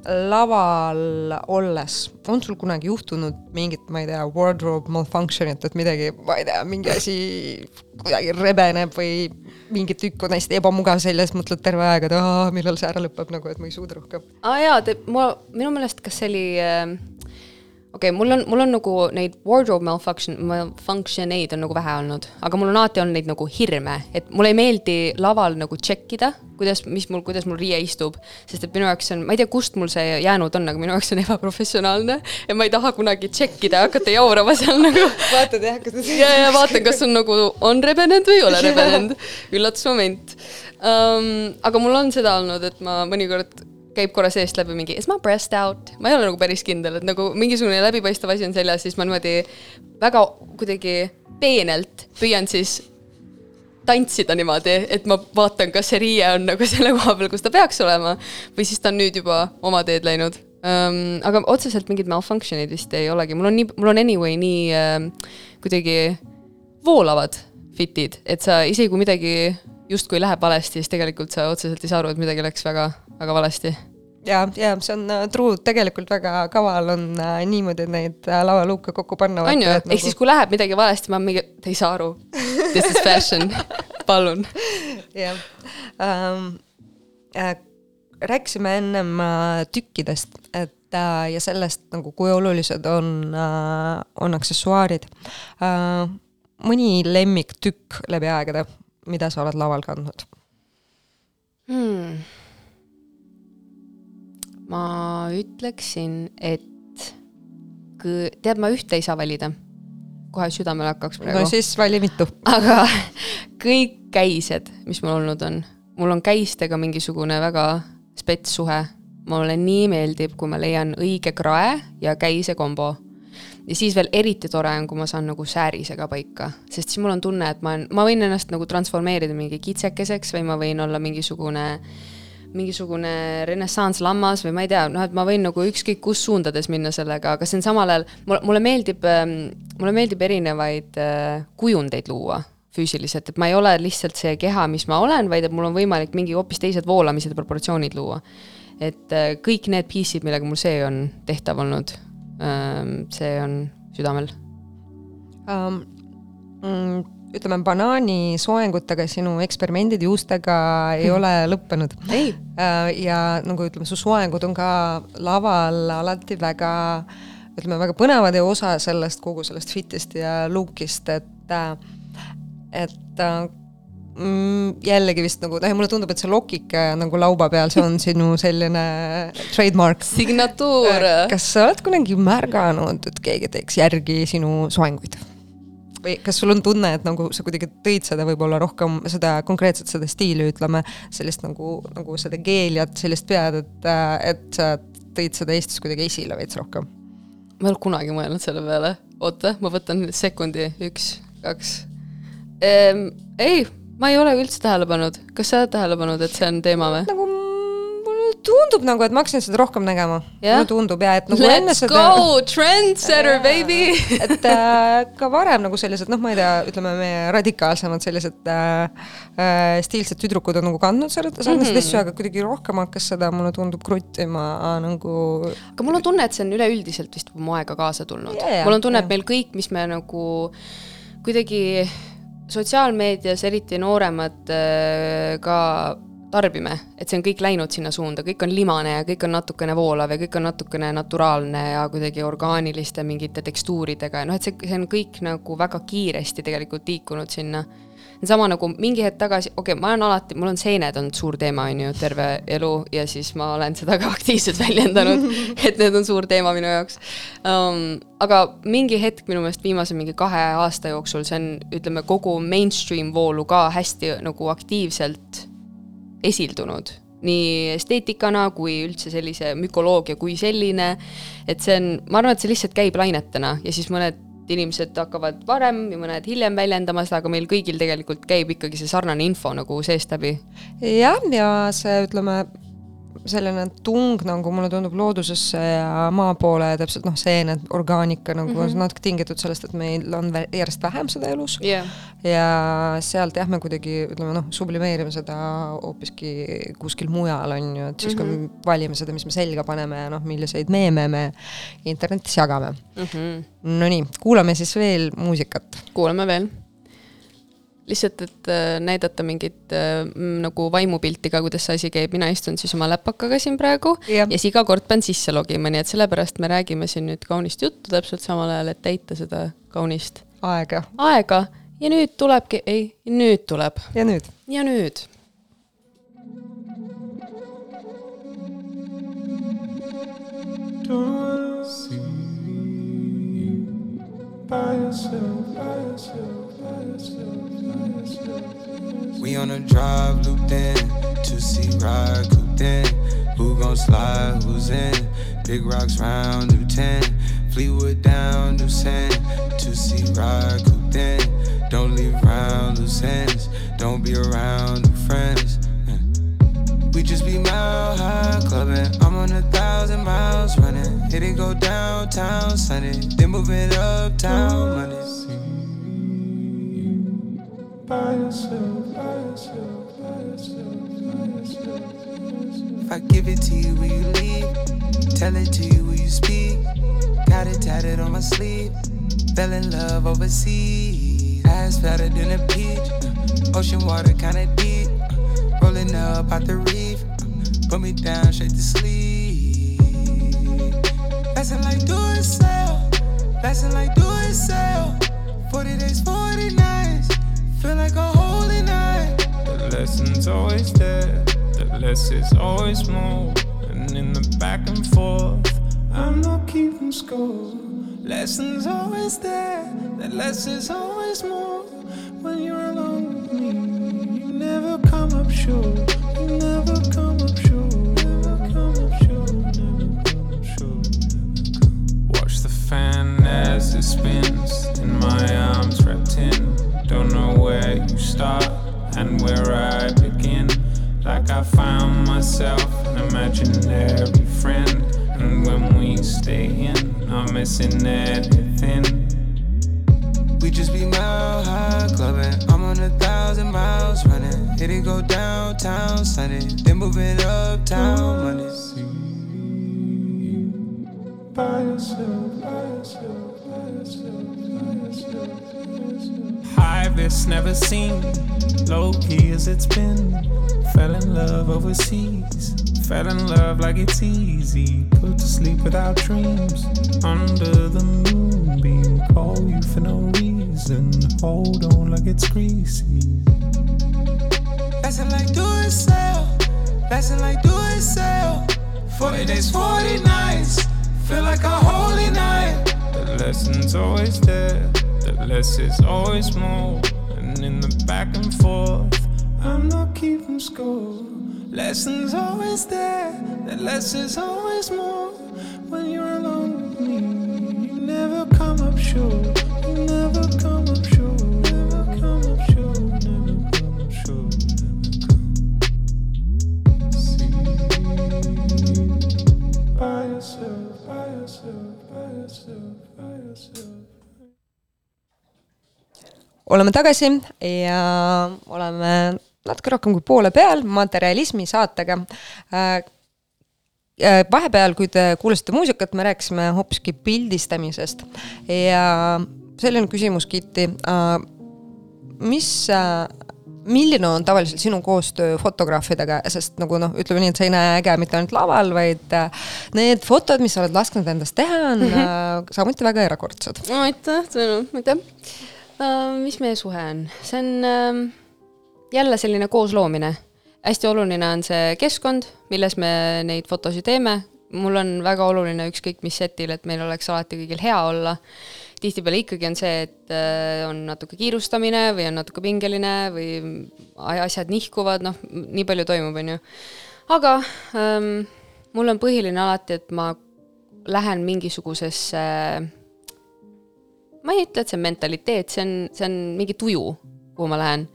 laval olles, on sul kunagi juhtunud mingit, ma ei tea, wardrobe malfunction'it, et midagi, ma ei tea, mingi asi kuidagi rebeneb või mingi tükk on hästi ebamugav seljas, mõtled terve aeg, et millal see ära lõpeb nagu, et ma ei suuda rohkem. aa jaa, te, ma, minu meelest, kas see oli äh okei okay,, mul on, mul on nagu neid wardrobe malfunction, malfunction eid on nagu vähe olnud, aga mul on alati olnud neid nagu hirme, et mulle ei meeldi laval nagu check ida, kuidas, mis mul, kuidas mul riie istub. sest et minu jaoks on, ma ei tea, kust mul see jäänud on, aga minu jaoks on *laughs* ebaprofessionaalne ja ma ei taha kunagi check ida ja hakata jaurama seal nagu. *laughs* vaatad jah, kas *laughs* ja, ja vaatan, kas on nagu, on rebenenud või ei ole rebenenud. üllatusmoment um,. aga mul on seda olnud, et ma mõnikord käib korra seest läbi mingi is my breast out, ma ei ole nagu päris kindel, et nagu mingisugune läbipaistev asi on seljas, siis ma niimoodi väga kuidagi peenelt püüan siis tantsida niimoodi, et ma vaatan, kas see riie on nagu selle koha peal, kus ta peaks olema või siis ta on nüüd juba oma teed läinud. Um,. aga otseselt mingid malfunction'id vist ei olegi, mul on nii, mul on anyway nii uh, kuidagi voolavad fit'id, et sa isegi kui midagi justkui läheb valesti, siis tegelikult sa otseselt ei saa aru, et midagi läks väga, väga valesti ja, ja see on uh, true, tegelikult väga kaval on uh, niimoodi neid uh, lavaluuke kokku panna. on ju, ehk nagu... siis kui läheb midagi valesti, ma mingi, te ei saa aru. This is fashion *laughs* palun. jah um,. Äh, rääkisime ennem uh, tükkidest, et uh, ja sellest nagu, kui olulised on uh,, on aksessuaarid uh,. mõni lemmiktükk läbi aegade mida sa oled laval kandnud hmm.? Ma ütleksin, et tead, ma ühte ei saa valida. kohe südamele hakkaks praegu. no siis vali mitu. aga kõik käised, mis mul olnud on, mul on käistega mingisugune väga spets suhe. mulle nii meeldib, kui ma leian õige krae ja käise kombo ja siis veel eriti tore on, kui ma saan nagu säärisega paika, sest siis mul on tunne, et ma olen, ma võin ennast nagu transformeerida mingi kitsekeseks või ma võin olla mingisugune mingisugune renessanslammas või ma ei tea, noh, et ma võin nagu ükskõik kus suundades minna sellega, aga see on samal ajal, mulle, meeldib, ähm, mulle meeldib erinevaid äh, kujundeid luua füüsiliselt, et ma ei ole lihtsalt see keha, mis ma olen, vaid et mul on võimalik mingi hoopis teised voolamised ja proportsioonid luua. et äh, kõik need piece'id, millega mul see on tehtav olnud Ehm, see on südamel um,. Mm, ütleme, banaanisoengutega sinu eksperimendid juustega ei mm. ole lõppenud. uh,. ja nagu ütleme, su soengud on ka laval alati väga, ütleme, väga põnevad ja osa sellest, kogu sellest fit'ist ja look'ist, et, et uh, mm, jällegi vist nagu, noh, mulle tundub, et see lokike nagu lauba peal, see on *laughs* sinu selline trademark. signatuur. kas sa oled kunagi märganud, et keegi teeks järgi sinu soenguid? Või kas sul on tunne, et nagu sa kuidagi tõid seda võib-olla rohkem, seda konkreetselt seda stiili, ütleme, sellist nagu, nagu seda geeliat, sellist pead, et, et sa tõid seda Eestis kuidagi esile veits rohkem? ma ei ole kunagi mõelnud selle peale. oota, ma võtan sekundi, üks, kaks ehm,. ei ma ei ole üldse tähele pannud, kas sa oled tähele pannud, et see on teema või? nagu tundub nagu, et ma hakkasin seda rohkem nägema yeah.. mulle tundub ja et nagu Let's enne seda. Let's go, trendsetter yeah. baby *laughs* et äh, ka varem nagu sellised, noh, ma ei tea, ütleme meie radikaalsemad sellised äh, äh, stiilsed tüdrukud on nagu kandnud sarnaseid mm -hmm. asju, aga kuidagi rohkem hakkas seda, mulle tundub, kruttima nagu. aga mul on tunne, et see on üleüldiselt vist moega kaasa tulnud yeah,. mul on tunne, et meil kõik, mis me nagu kuidagi sotsiaalmeedias eriti nooremad äh, ka tarbime, et see on kõik läinud sinna suunda, kõik on limane ja kõik on natukene voolav ja kõik on natukene naturaalne ja kuidagi orgaaniliste mingite tekstuuridega ja noh, et see, see on kõik nagu väga kiiresti tegelikult liikunud sinna sama nagu mingi hetk tagasi, okei okay,, ma olen alati, mul on seened olnud suur teema, on ju, terve elu ja siis ma olen seda ka *laughs* aktiivselt väljendanud *laughs* et need on suur teema minu jaoks um,. aga mingi hetk minu meelest viimase mingi kahe aasta jooksul, see on, ütleme, kogu mainstream voolu ka hästi nagu aktiivselt esildunud nii esteetikana kui üldse sellise mükoloogia kui selline, et see on, ma arvan, et see lihtsalt käib lainetena ja siis mõned inimesed hakkavad varem ja mõned hiljem väljendama seda, aga meil kõigil tegelikult käib ikkagi see sarnane info nagu seest läbi. jah, ja see, ütleme, selline tung nagu mulle tundub loodusesse ja maa poole täpselt noh, seened, orgaanika nagu mm -hmm. natuke tingitud sellest, et meil on järjest vähem seda elus yeah. ja sealt jah, me kuidagi ütleme noh, sublimeerime seda hoopiski kuskil mujal on ju, et siis mm -hmm. kui me mhm. valime seda, mis me selga paneme ja noh, milliseid meeme me internetis jagame mm. -hmm. Nonii, kuulame siis veel muusikat. kuulame veel lihtsalt, et äh, näidata mingit äh, nagu vaimupilti ka, kuidas see asi käib, mina istun siis oma läpakaga siin praegu ja. ja siis iga kord pean sisse logima, nii et sellepärast me räägime siin nüüd kaunist juttu täpselt samal ajal, et täita seda kaunist aega. aega ja nüüd tulebki, ei, nüüd tuleb. ja nüüd. ja nüüd. By yourself, by yourself, by yourself. We on a drive looped in to see ride cooped in. Who gon' slide? Who's in? Big rocks round, new 10. Fleetwood down, new sand. Two C ride, cooped in. Don't leave round loose ends. Don't be around new friends. Mm. We just be mile high clubbing. I'm on a thousand miles running. Hit it go downtown Sunday. Then moving uptown Monday. If I give it to you, will you leave? Tell it to you, will you speak? Got it tatted on my sleeve. Fell in love overseas. Ass fatter than a peach. Ocean water kinda deep. Rolling up out the reef. Put me down straight to sleep. Lesson like do it sell. Lesson like do it sell. 40 days, 40 nights. Feel like a holy night. The lesson's always there. The less is always more. And in the back and forth, I'm not keeping score. Lessons always there. The less is always more. When you're alone with me, you never come up short. You never come up short. Never come up short. Never come up short. Watch the fan as it spins in my arms start and where I begin. Like I found myself an imaginary friend. And when we stay in, I'm missing everything. We just be mile high clubbing. I'm on a thousand miles running. Hit it go downtown Sunday. Then moving uptown Monday. By yourself, by yourself, yourself. Never seen, low key as it's been. Fell in love overseas, fell in love like it's easy. Put to sleep without dreams, under the moonbeam. Call you for no reason, hold on like it's greasy. Lesson like do it sell, lesson like do it sell. 40 days, 40 nights, feel like a holy night. The lesson's always there, the less is always more. And in the back and forth, I'm not keeping score. Lessons always there, the less is always more. When you're alone with me, you never come up short. You never come up short. Oleme tagasi ja oleme natuke rohkem kui poole peal materjalismi saatega. vahepeal, kui te kuulasite muusikat, me rääkisime hoopiski pildistamisest ja selline küsimus, Kitti. mis, milline on tavaliselt sinu koostöö fotograafidega, sest nagu noh, ütleme nii, et sa ei näe äge mitte ainult laval, vaid need fotod, mis sa oled lasknud endast teha, on mm -hmm. samuti väga erakordsed. aitäh, Tõnu, aitäh. Mis meie suhe on, see on uh, jälle selline koosloomine. hästi oluline on see keskkond, milles me neid fotosid teeme. mul on väga oluline ükskõik mis setil, et meil oleks alati kõigil hea olla. tihtipeale ikkagi on see, et uh, on natuke kiirustamine või on natuke pingeline või asjad nihkuvad, noh, nii palju toimub, on ju. aga um, mul on põhiline alati, et ma lähen mingisugusesse äh, ma ei ütle, et see on mentaliteet, see on, see on mingi tuju, kuhu ma lähen.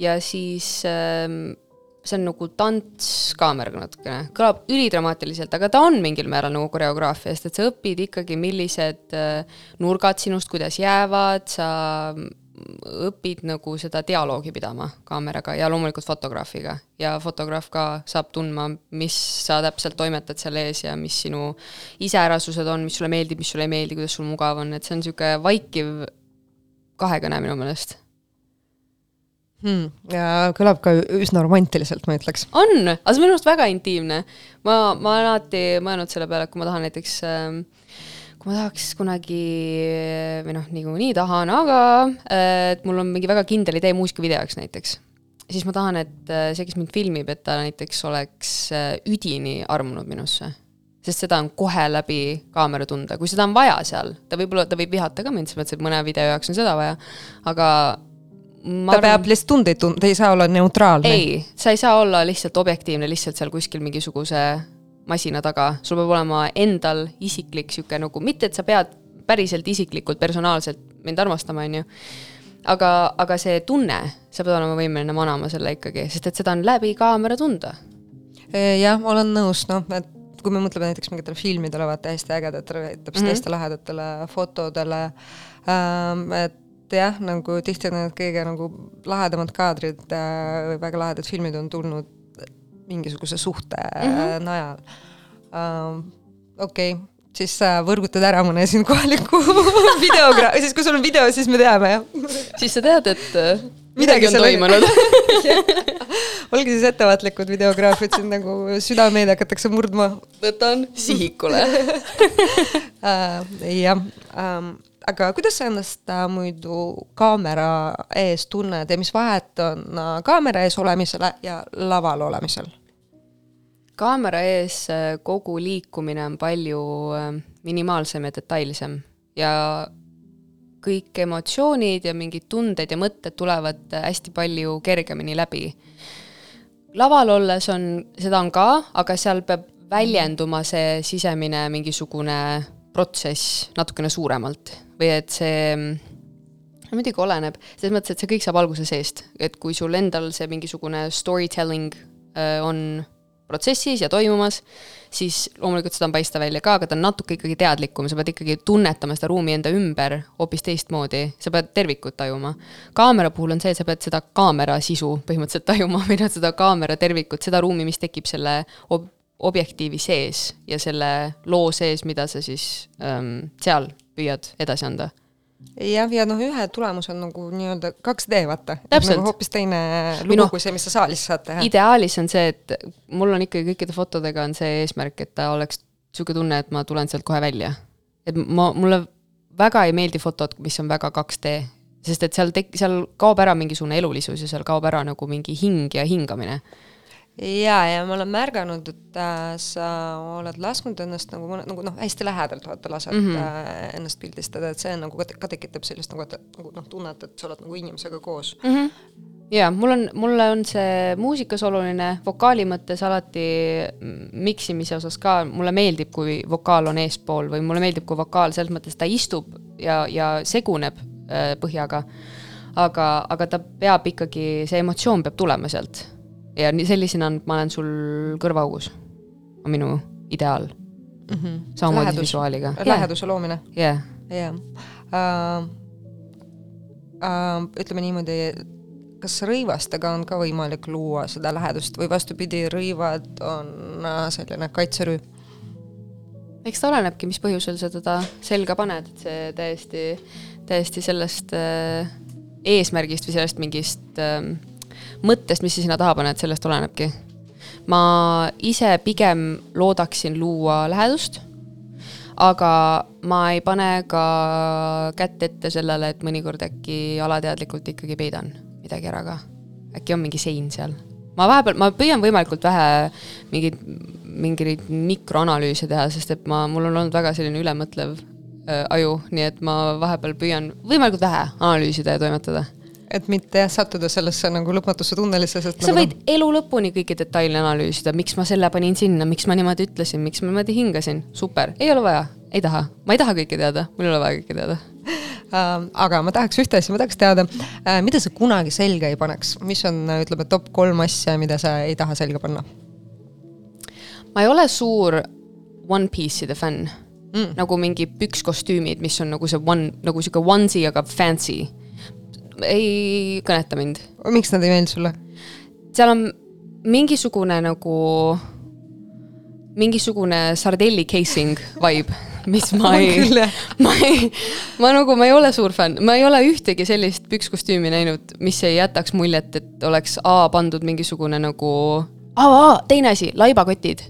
ja siis ähm, see on nagu tants kaameraga natukene, kõlab ülidramaatiliselt, aga ta on mingil määral nagu koreograafia, sest et sa õpid ikkagi, millised äh, nurgad sinust kuidas jäävad, sa õpid nagu seda dialoogi pidama kaameraga ja loomulikult fotograafiga. ja fotograaf ka saab tundma, mis sa täpselt toimetad seal ees ja mis sinu iseärasused on, mis sulle meeldib, mis sulle ei meeldi, kuidas sul mugav on, et see on niisugune vaikiv kahekõne minu meelest hmm,. ja kõlab ka üsna romantiliselt, ma ütleks. on, aga see on minu arust väga intiimne. ma, ma olen alati mõelnud selle peale, et kui ma tahan näiteks äh, kui ma tahaks kunagi või noh, niikuinii tahan, aga et mul on mingi väga kindel idee muusikavideoks näiteks, siis ma tahan, et see, kes mind filmib, et ta näiteks oleks üdini armunud minusse. sest seda on kohe läbi kaamera tunda, kui seda on vaja seal, ta võib-olla, ta võib vihata ka mind, selles mõttes, et mõne video jaoks on seda vaja, aga ta arvan... peab lihtsalt tundeid tundma, ta ei saa olla neutraalne. ei, sa ei saa olla lihtsalt objektiivne lihtsalt seal kuskil mingisuguse masina taga, sul peab olema endal isiklik sihuke nagu, mitte et sa pead päriselt isiklikult, personaalselt mind armastama, on ju. aga, aga see tunne, sa pead olema võimeline manama selle ikkagi, sest et seda on läbi kaamera tunda. jah, ma olen nõus, noh, et kui me mõtleme näiteks mingitele filmidele, vaata hästi ägedatele, täpselt mm -hmm. hästi lahedatele fotodele ähm,, et jah, nagu tihti need kõige nagu lahedamad kaadrid äh, või väga lahedad filmid on tulnud mingisuguse suhte mm -hmm. najal ähm,. okei okay siis sa võrgutad ära mõne siin kohaliku *laughs* videogra-, siis kui sul on video, siis me teame, jah. siis sa tead, et äh, midagi on toimunud *laughs* olge siis ettevaatlikud, videograafid, siin nagu südameid hakatakse murdma. võtan sihikule uh, *laughs* jah um,, aga kuidas sa ennast uh, muidu kaamera ees tunned ja mis vahet on uh, kaamera ees olemisele ja laval olemisel? Kaamera ees kogu liikumine on palju minimaalsem ja detailsem. Ja kõik emotsioonid ja mingid tunded ja mõtted tulevad hästi palju kergemini läbi. laval olles on, seda on ka, aga seal peab väljenduma see sisemine mingisugune protsess natukene suuremalt. Või et see no muidugi oleneb, selles mõttes, et see kõik saab alguse seest, et kui sul endal see mingisugune storytelling äh, on protsessis ja toimumas, siis loomulikult seda on paista välja ka, aga ta on natuke ikkagi teadlikum, sa pead ikkagi tunnetama seda ruumi enda ümber hoopis teistmoodi, sa pead tervikut tajuma. kaamera puhul on see, et sa pead seda kaamera sisu põhimõtteliselt tajuma *laughs* või noh, seda kaamera tervikut, seda ruumi, mis tekib selle ob objektiivi sees ja selle loo sees, mida sa siis ähm, seal püüad edasi anda jah, ja noh, ühe tulemus on nagu nii-öelda 2D, vaata. nagu hoopis teine lugu no, kui see, mis sa saalis saad teha. ideaalis on see, et mul on ikkagi kõikide fotodega on see eesmärk, et ta oleks niisugune tunne, et ma tulen sealt kohe välja. et ma, mulle väga ei meeldi fotod, mis on väga 2D, sest et seal tek-, seal kaob ära mingisugune elulisus ja seal kaob ära nagu mingi hing ja hingamine ja, ja ma olen märganud, et äh, sa oled lasknud ennast nagu, nagu noh, hästi lähedalt vaata lased mm -hmm. äh, ennast pildistada, et see nagu ka, tekitab sellist nagu, et nagu noh, tunnet, et sa oled nagu inimesega koos mm. -hmm jaa, mul on, mulle on see muusikas oluline, vokaali mõttes alati miksimise osas ka, mulle meeldib, kui vokaal on eespool või mulle meeldib, kui vokaal selles mõttes ta istub ja, ja seguneb äh, põhjaga. aga, aga ta peab ikkagi, see emotsioon peab tulema sealt ja nii sellisena on, ma olen sul kõrvaaugus, on minu ideaal mm -hmm.. samamoodi Lähedus, visuaaliga. läheduse loomine. jah. jah. Äh, äh, ütleme niimoodi, kas rõivastega on ka võimalik luua seda lähedust või vastupidi, rõivad on äh, selline kaitserüü? eks ta olenebki, mis põhjusel sa teda selga paned, et see täiesti, täiesti sellest äh, eesmärgist või sellest mingist äh, mõttest, mis sa sinna taha paned, sellest olenebki. ma ise pigem loodaksin luua lähedust, aga ma ei pane ka kätt ette sellele, et mõnikord äkki alateadlikult ikkagi peidan midagi ära ka. äkki on mingi sein seal. ma vahepeal, ma püüan võimalikult vähe mingeid, mingeid mikroanalüüse teha, sest et ma, mul on olnud väga selline ülemõtlev äh, aju, nii et ma vahepeal püüan võimalikult vähe analüüsida ja toimetada et mitte jah, sattuda sellesse nagu lõpmatusse tunnelisse, sest sa nagu võid no... elu lõpuni kõiki detaile analüüsida, miks ma selle panin sinna, miks ma niimoodi ütlesin, miks ma niimoodi hingasin, super, ei ole vaja, ei taha, ma ei taha kõike teada, mul ei ole vaja kõike teada. Uh,. *laughs* aga ma tahaks ühte asja, ma tahaks teada uh,, mida sa kunagi selga ei paneks, mis on, ütleme, top kolm asja, mida sa ei taha selga panna? ma ei ole suur One Piece'ide fänn. Mm. nagu mingi pükskostüümid, mis on nagu see one, nagu sihuke onesie, aga fancy ei kõneta mind. miks nad ei meeldi sulle? seal on mingisugune nagu, mingisugune sardelli casing vibe, mis *laughs* ma ei, *laughs* ma ei, ma nagu, ma ei ole suur fänn, ma ei ole ühtegi sellist pükskostüümi näinud, mis ei jätaks muljet, et oleks A pandud mingisugune nagu, teine asi, laibakotid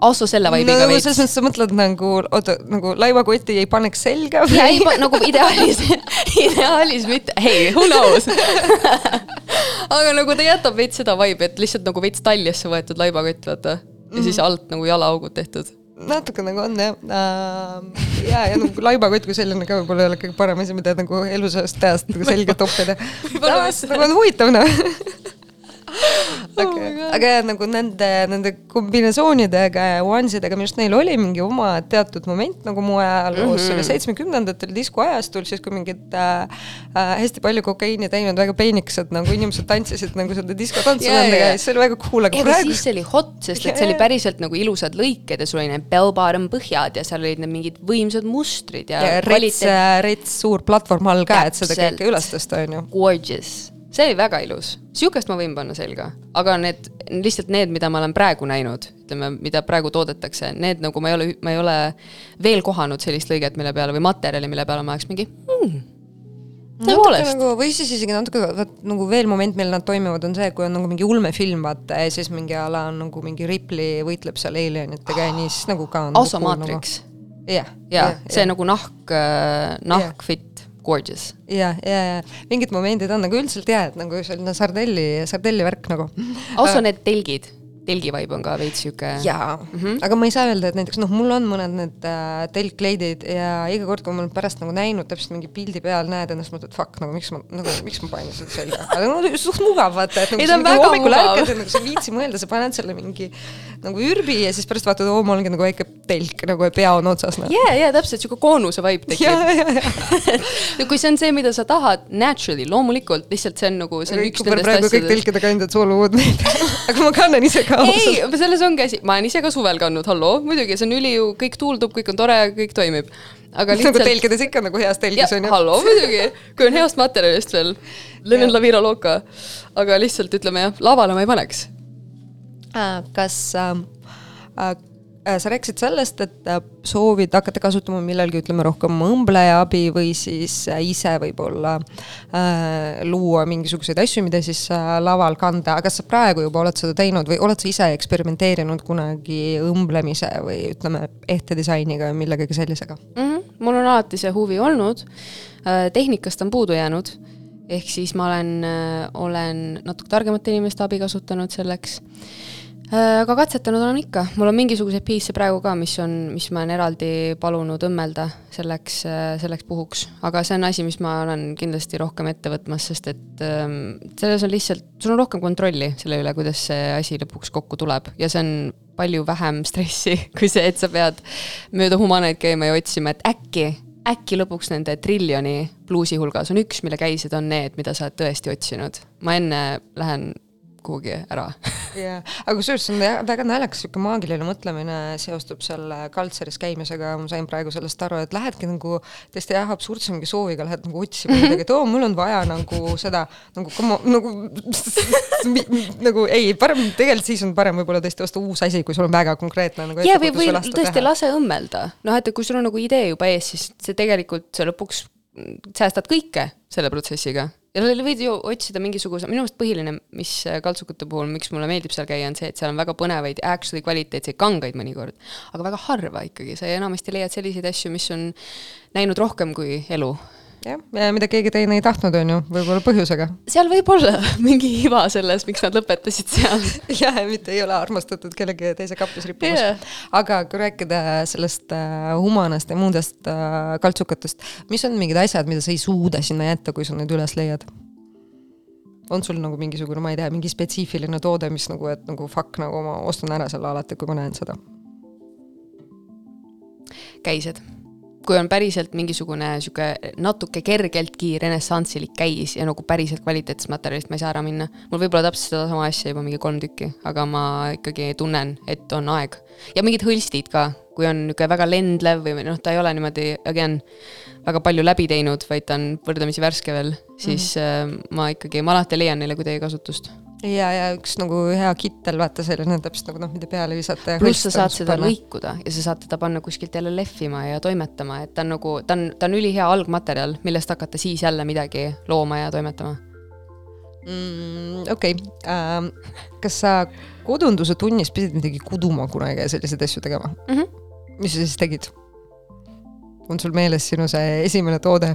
Asu selle vibe'iga no, veits. selles mõttes sa mõtled nagu, oota, nagu laivakoti ei paneks selga või? ei, nagu ideaalis *laughs* ideaalis mitte, hei, who knows *laughs* aga nagu ta jätab veits seda vibe'i, et lihtsalt nagu veits taljesse võetud laibakott, vaata. ja mm -hmm. siis alt nagu jalaaugud tehtud natuke nagu on jah uh,. ja, ja nagu laibakott kui selline ka võib-olla ei ole kõige parem asi, mida nagu elu sellest ajast nagu selga toppida. *laughs* nagu on huvitav noh okay. oh aga jah, nagu nende, nende kombinatsioonidega ja once'idega minu arust neil oli mingi oma teatud moment nagu moe ajaloos mm, -hmm. seitsmekümnendatel diskoajastul, siis kui mingid äh, äh, hästi palju kokaiini teinud väga peenikesed nagu inimesed tantsisid nagu seda diskotantsu yeah, nendega ja see oli väga cool, aga praegu. siis see oli hot, sest et see oli päriselt nagu ilusad lõiked ja sul oli need bell-bottom põhjad ja seal olid need mingid võimsad mustrid ja, ja rets, rets suur platvorm all ka, et seda kõike üles tõsta, on ju. Gorgeous see oli väga ilus, sihukest ma võin panna selga, aga need, lihtsalt need, mida ma olen praegu näinud, ütleme, mida praegu toodetakse, need nagu ma ei ole, ma ei ole veel kohanud sellist lõiget, mille peale või materjali, mille peale ma oleks mingi hmm, tõepoolest nagu,. või siis isegi natuke, vaat nagu veel moment, millal nad toimivad, on see, kui on nagu mingi ulmefilm, vaata, ja siis mingi ala on nagu mingi Ripley võitleb seal alienitega ja nii, siis nagu ka. Also Matrix. jah. ja see nagu nahk, äh, nahk fit gorgeous. ja, ja, ja mingid momendid on nagu üldiselt jah, et nagu selline sardelli, sardelli värk nagu. also need telgid telgi vibe on ka veits sihuke. jaa mm, -hmm. aga ma ei saa öelda, et näiteks noh, mul on mõned need äh, telkkleidid ja iga kord, kui ma olen pärast nagu näinud täpselt mingi pildi peal, näed ennast, mõtled fuck, nagu miks ma, nagu miks ma panin selle selga, aga no suht mugav vaata, et nagu ei, nagu hommikul ärkad ja nagu sa ei viitsi mõelda, sa paned selle mingi nagu ürbi ja siis pärast vaatad, oo, mul ongi nagu väike telk nagu pea on otsas no.. ja, ja täpselt sihuke koonuse vibe tekib. *laughs* ja kui see on see, mida sa tahad, naturally, loomulikult, lihtsalt see on nagu, see on üks nendest asjadest. kõik telkide kandjad sooluvad meid aga ma kannan ise ka. Ei, selles ongi asi, ma olen ise ka suvel kandnud, halloo, muidugi, see on üli ju, kõik tuuldub, kõik on tore, kõik toimib. aga lihtsalt. nagu telkides ikka nagu heas telgis on ju. halloo, muidugi, kui on heast materjalist veel. Leven la vida loca. aga lihtsalt ütleme jah, lavale ma ei paneks. kas äh, äh, Äh, sa rääkisid sellest, et äh, soovid hakata kasutama millalgi, ütleme rohkem õmbleja abi või siis äh, ise võib-olla äh, luua mingisuguseid asju, mida siis äh, laval kanda, aga kas sa praegu juba oled seda teinud või oled sa ise eksperimenteerinud kunagi õmblemise või ütleme, ehtedisainiga või millegagi sellisega mm? -hmm. mul on alati see huvi olnud, tehnikast on puudu jäänud, ehk siis ma olen, olen natuke targemate inimeste abi kasutanud selleks Äh, aga katsetanud olen ikka, mul on mingisuguseid piisse praegu ka, mis on, mis ma olen eraldi palunud õmmelda selleks, äh, selleks puhuks. aga see on asi, mis ma olen kindlasti rohkem ette võtmas, sest et ähm, selles on lihtsalt, sul on rohkem kontrolli selle üle, kuidas see asi lõpuks kokku tuleb ja see on palju vähem *laughs* stressi kui see, et sa pead mööda humaneid käima ja otsima, et äkki äkki lõpuks nende triljoni bluusi hulgas on üks, mille käised on need, mida sa oled tõesti otsinud. ma enne lähen kuhugi ära. jah, *laughs* aga kusjuures see on väga naljakas sihuke maagiline mõtlemine seostub selle Kaltseris käimisega, ma sain praegu sellest aru, et lähedki nagu tõesti jah, absurdse mingi sooviga lähed nagu otsima *laughs* midagi et oo, mul on vaja nagu seda nagu, nagu *laughs* nagu ei, parem tegelikult siis on parem võib-olla tõesti osta uus asi, kui sul on väga konkreetne nagu. ja või, või tõesti teha. lase õmmelda, noh, et kui sul on nagu idee juba ees, siis see tegelikult sa lõpuks säästad kõike selle protsessiga ja võid ju otsida mingisuguse, minu meelest põhiline, mis äh, kaltsukute puhul, miks mulle meeldib seal käia, on see, et seal on väga põnevaid, actually kvaliteetseid kangaid mõnikord. aga väga harva ikkagi, sa enamasti leiad selliseid asju, mis on näinud rohkem kui elu jah, ja mida keegi teine ei tahtnud, on ju, võib-olla põhjusega. seal võib olla *laughs* mingi iva selles, miks nad lõpetasid seal *laughs* jah, mitte ei ole armastatud kellegi teise kapis rippumas yeah.. aga kui rääkida sellest äh, humanast ja muudest äh, kaltsukatest, mis on mingid asjad, mida sa ei suuda sinna jätta, kui sa need üles leiad? on sul nagu mingisugune, ma ei tea, mingi spetsiifiline toode, mis nagu, et nagu fuck, nagu ma ostan ära selle alati, kui ma näen seda? käised kui on päriselt mingisugune sihuke natuke kergeltki renessansilik käis ja nagu päriselt kvaliteetsest materjalist ma ei saa ära minna. mul võib olla täpselt sedasama asja juba mingi kolm tükki, aga ma ikkagi tunnen, et on aeg. ja mingid hõlstid ka, kui on niisugune väga lendlev või noh, ta ei ole niimoodi, again, väga palju läbi teinud, vaid ta on võrdlemisi värske veel, siis mm -hmm. ma ikkagi, ma alati leian neile kuidagi kasutust ja, ja üks nagu hea kittel, vaata selline täpselt nagu noh, mida peale visata. pluss sa saad seda panna. lõikuda ja sa saad teda panna kuskilt jälle lehvima ja toimetama, et ta on nagu, ta on, ta on ülihea algmaterjal, millest hakata siis jälle midagi looma ja toimetama mm,. okei ähm,, kas sa kodunduse tunnis pidid midagi kuduma kunagi ja selliseid asju tegema mm? -hmm. mis sa siis tegid? on sul meeles sinu see esimene toode?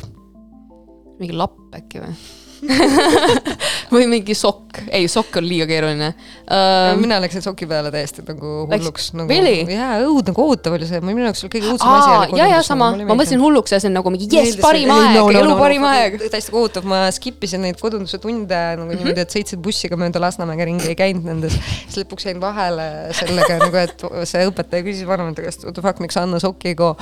mingi lapp äkki või? *laughs* või mingi sokk, ei sokk on liiga keeruline uh,. mina läksin soki peale täiesti nagu hulluks nagu, really? jaa, õudne kohutav oli see, minu jaoks oli kõige õudsem asi ja, ja sama nagu,, ma mõtlesin hulluks ja see on nagu mingi jess, parim aeg, elu parim aeg. täiesti kohutav, ma skip isin neid kodunduse tunde nagu Mhm. niimoodi, et sõitsin bussiga mööda Lasnamäge ringi, ei käinud nendes. siis lõpuks jäin vahele sellega nagu, et see õpetaja küsis vanemate käest, what the fuck, miks Anna sokki ei koo.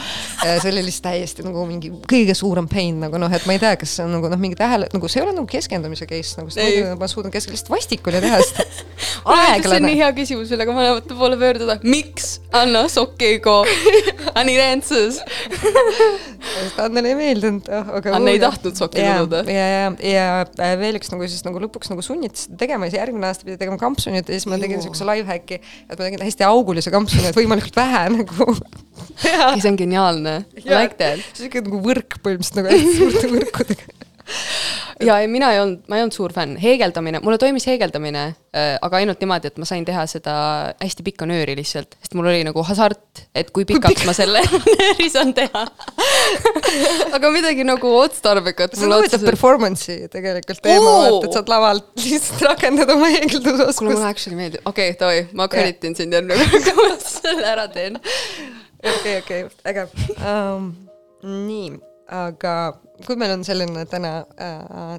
see oli lihtsalt täiesti nagu mingi kõige suurem pain nagu noh, et ma ei tea, kas see on nagu noh, mingi tähele, nagu see ei ole nagu keskendumise case nagu, Ei. ma suudan keskenduda, lihtsalt vastik oli teha seda. *laughs* see on nii hea küsimus, millega vanemate poole pöörduda. miks Anna sokki ei koo? I need answers. Annele ei meeldinud. Anne ei tahtnud sokki kududa. ja, ja, ja äh, veel üks nagu siis nagu lõpuks nagu sunniti seda tegema ja siis järgmine aasta pidi tegema kampsunit ja siis ma tegin siukse life-hack'i, et ma tegin hästi augulise kampsuni, et võimalikult vähe *laughs* nagu teha. see on geniaalne. I like that. siuke nagu võrk põhimõtteliselt nagu hästi suurte võrkudega. *laughs* ja ei, mina ei olnud, ma ei olnud suur fänn, heegeldamine, mulle toimis heegeldamine äh,, aga ainult niimoodi, et ma sain teha seda hästi pikka nööri lihtsalt, sest mul oli nagu hasart, et kui pikaks ma selle *laughs* nööri saan teha. *laughs* aga midagi nagu otstarbekat see on huvitav performance'i tegelikult teema vaata, et saad lavalt lihtsalt rakendada oma kuule, heegeldusoskust mulle. actually meeldib, okei okay,, davai, ma creditin sind järgmine kord, kui ma selle ära teen. okei, okei, äge um,. nii, aga kui meil on selline täna äh,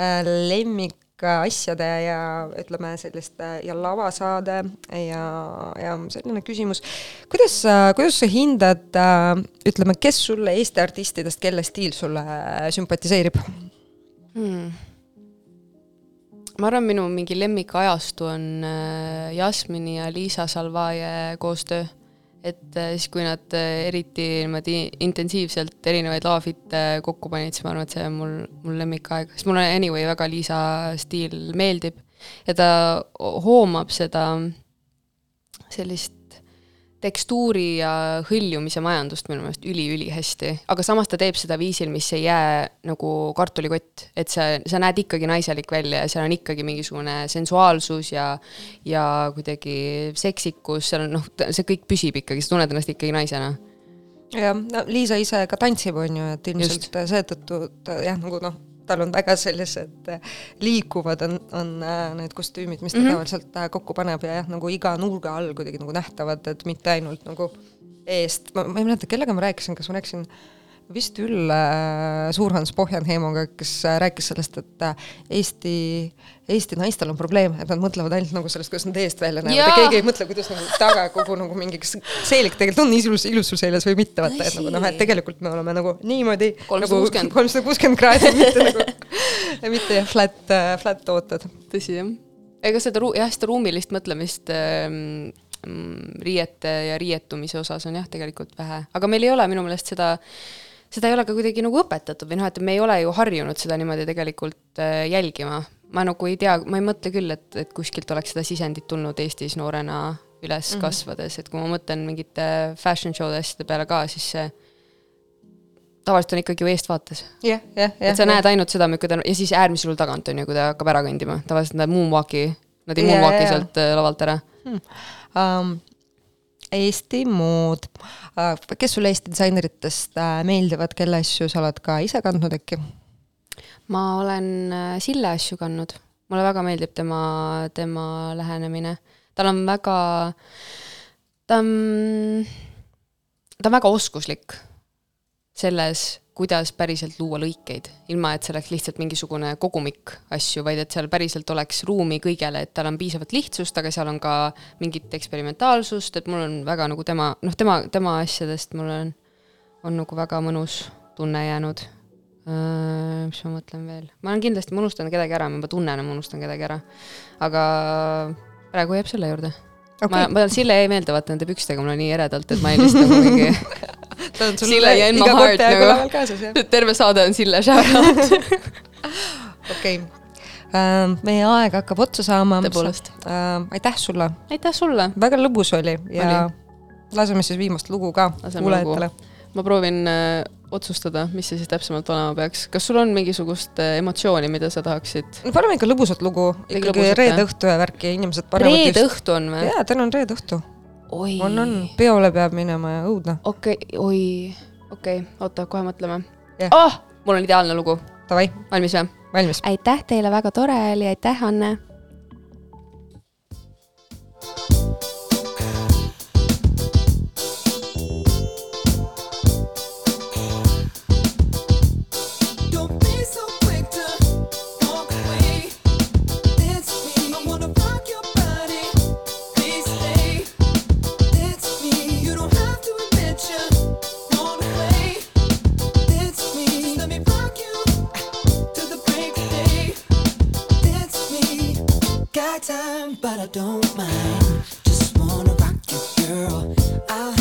äh, lemmikasjade ja ütleme selliste ja lavasaade ja, ja selline küsimus, kuidas sa, kuidas sa hindad äh,, ütleme, kes sulle Eesti artistidest, kelle stiil sulle sümpatiseerib? hmm.. ma arvan, minu mingi lemmikajastu on äh, Jasmini ja Liisa Salvaje koostöö. Et äh, siis, kui nad äh, eriti niimoodi intensiivselt erinevaid lavafitte kokku panid, siis ma arvan, et see on mul, mul lemmikaeg, sest mulle anyway väga Liisa stiil meeldib. Ja ta hoomab seda sellist tekstuuri ja hõljumise majandust minu meelest üli-ülihästi, aga samas ta teeb seda viisil, mis ei jää nagu kartulikott, et sa, sa näed ikkagi naiselik välja ja seal on ikkagi mingisugune sensuaalsus ja ja kuidagi seksikus, seal on noh, see kõik püsib ikkagi, sa tunned ennast ikkagi naisena. jah, no Liisa ise ka tantsib, on ju, et ilmselt seetõttu ta jah, nagu noh, tal on väga sellised äh, liikuvad on, on äh, need kostüümid, mis ta mm. -hmm. tavaliselt äh, kokku paneb ja jah, nagu iga nurga all kuidagi nagu nähtavad, et mitte ainult nagu eest, ma, ma ei mäleta, kellega ma rääkisin, kas ma rääkisin vist Ülle äh, Suurhans Pohjanheimoga, kes äh, rääkis sellest, et äh, Eesti, Eesti naistel on probleem, et nad mõtlevad ainult nagu sellest, kuidas nad eest välja näevad ja keegi ei mõtle, kuidas nagu taga kogu nagu mingi, kas seelik tegelikult on ilus, ilus sul seljas või mitte, vaata, et nagu noh, et tegelikult me oleme nagu niimoodi 360. nagu kolmsada kuuskümmend kraadi, mitte nagu, mitte jah, flat, flat tooted. tõsi jah. ega seda ru-, jah, seda ruumilist mõtlemist ähm, mm, riiete ja riietumise osas on jah, tegelikult vähe, aga meil ei ole minu meelest seda seda ei ole ka kuidagi nagu õpetatud või noh, et me ei ole ju harjunud seda niimoodi tegelikult äh, jälgima. ma nagu ei tea, ma ei mõtle küll, et, et kuskilt oleks seda sisendit tulnud Eestis noorena üles mm -hmm. kasvades, et kui ma mõtlen mingite fashion show'de asjade peale ka, siis see tavaliselt on ikkagi ju eestvaates. jah, jah, jah. et sa näed ainult seda, milline ta ja siis äärmisel juhul tagant on ju, kui ta hakkab ära kõndima, tavaliselt nad moonwalk'i, nad ei Jaa, moonwalk'i jaa. sealt äh, lavalt ära. um,. Eesti mood kes sulle Eesti disaineritest uh, meeldivad, kelle asju sa oled ka ise kandnud äkki? ma olen äh, Sille asju kandnud, mulle väga meeldib tema, tema lähenemine. tal on väga, ta on, ta on väga oskuslik selles, kuidas päriselt luua lõikeid, ilma et see oleks lihtsalt mingisugune kogumik asju, vaid et seal päriselt oleks ruumi kõigele, et tal on piisavalt lihtsust, aga seal on ka mingit eksperimentaalsust, et mul on väga nagu tema, noh, tema, tema asjadest mul on, on nagu väga mõnus tunne jäänud Äh, mis ma mõtlen veel, ma olen kindlasti, ma unustan kedagi ära, ma juba tunnen, ma unustan kedagi ära. aga praegu jääb selle juurde okay.. ma, ma, Sille jäi meelde vaata nende pükstega, mul on nii eredalt, et ma ei lihtsalt nagu mingi *laughs* *laughs* ta on sul Sille ja Hart kord peaaegu nagu. terve saade on Sille shout-out. *laughs* okei. meie aeg hakkab otsa saama. Tõepoolest. aitäh sulle, aitäh sulle, väga lõbus oli ja laseme siis viimast lugu ka kuulajatele. ma proovin äh, otsustada, mis see siis täpsemalt olema peaks, kas sul on mingisugust äh, emotsiooni, mida sa tahaksid? no paneme ikka lõbusat lugu, Ikka ikkagi reede õhtu ja värki, inimesed panevad reede õhtu on või? jaa, täna on reede õhtu oi. on, on, peole peab minema ja õudne. Noh. okei okay,, oi, okei okay,, oota, kohe mõtleme yeah.. oh, mul on ideaalne lugu. Davai. valmis või? valmis. aitäh teile, väga tore oli, aitäh, Anne time, but I don't mind. Just wanna rock you, girl. I'll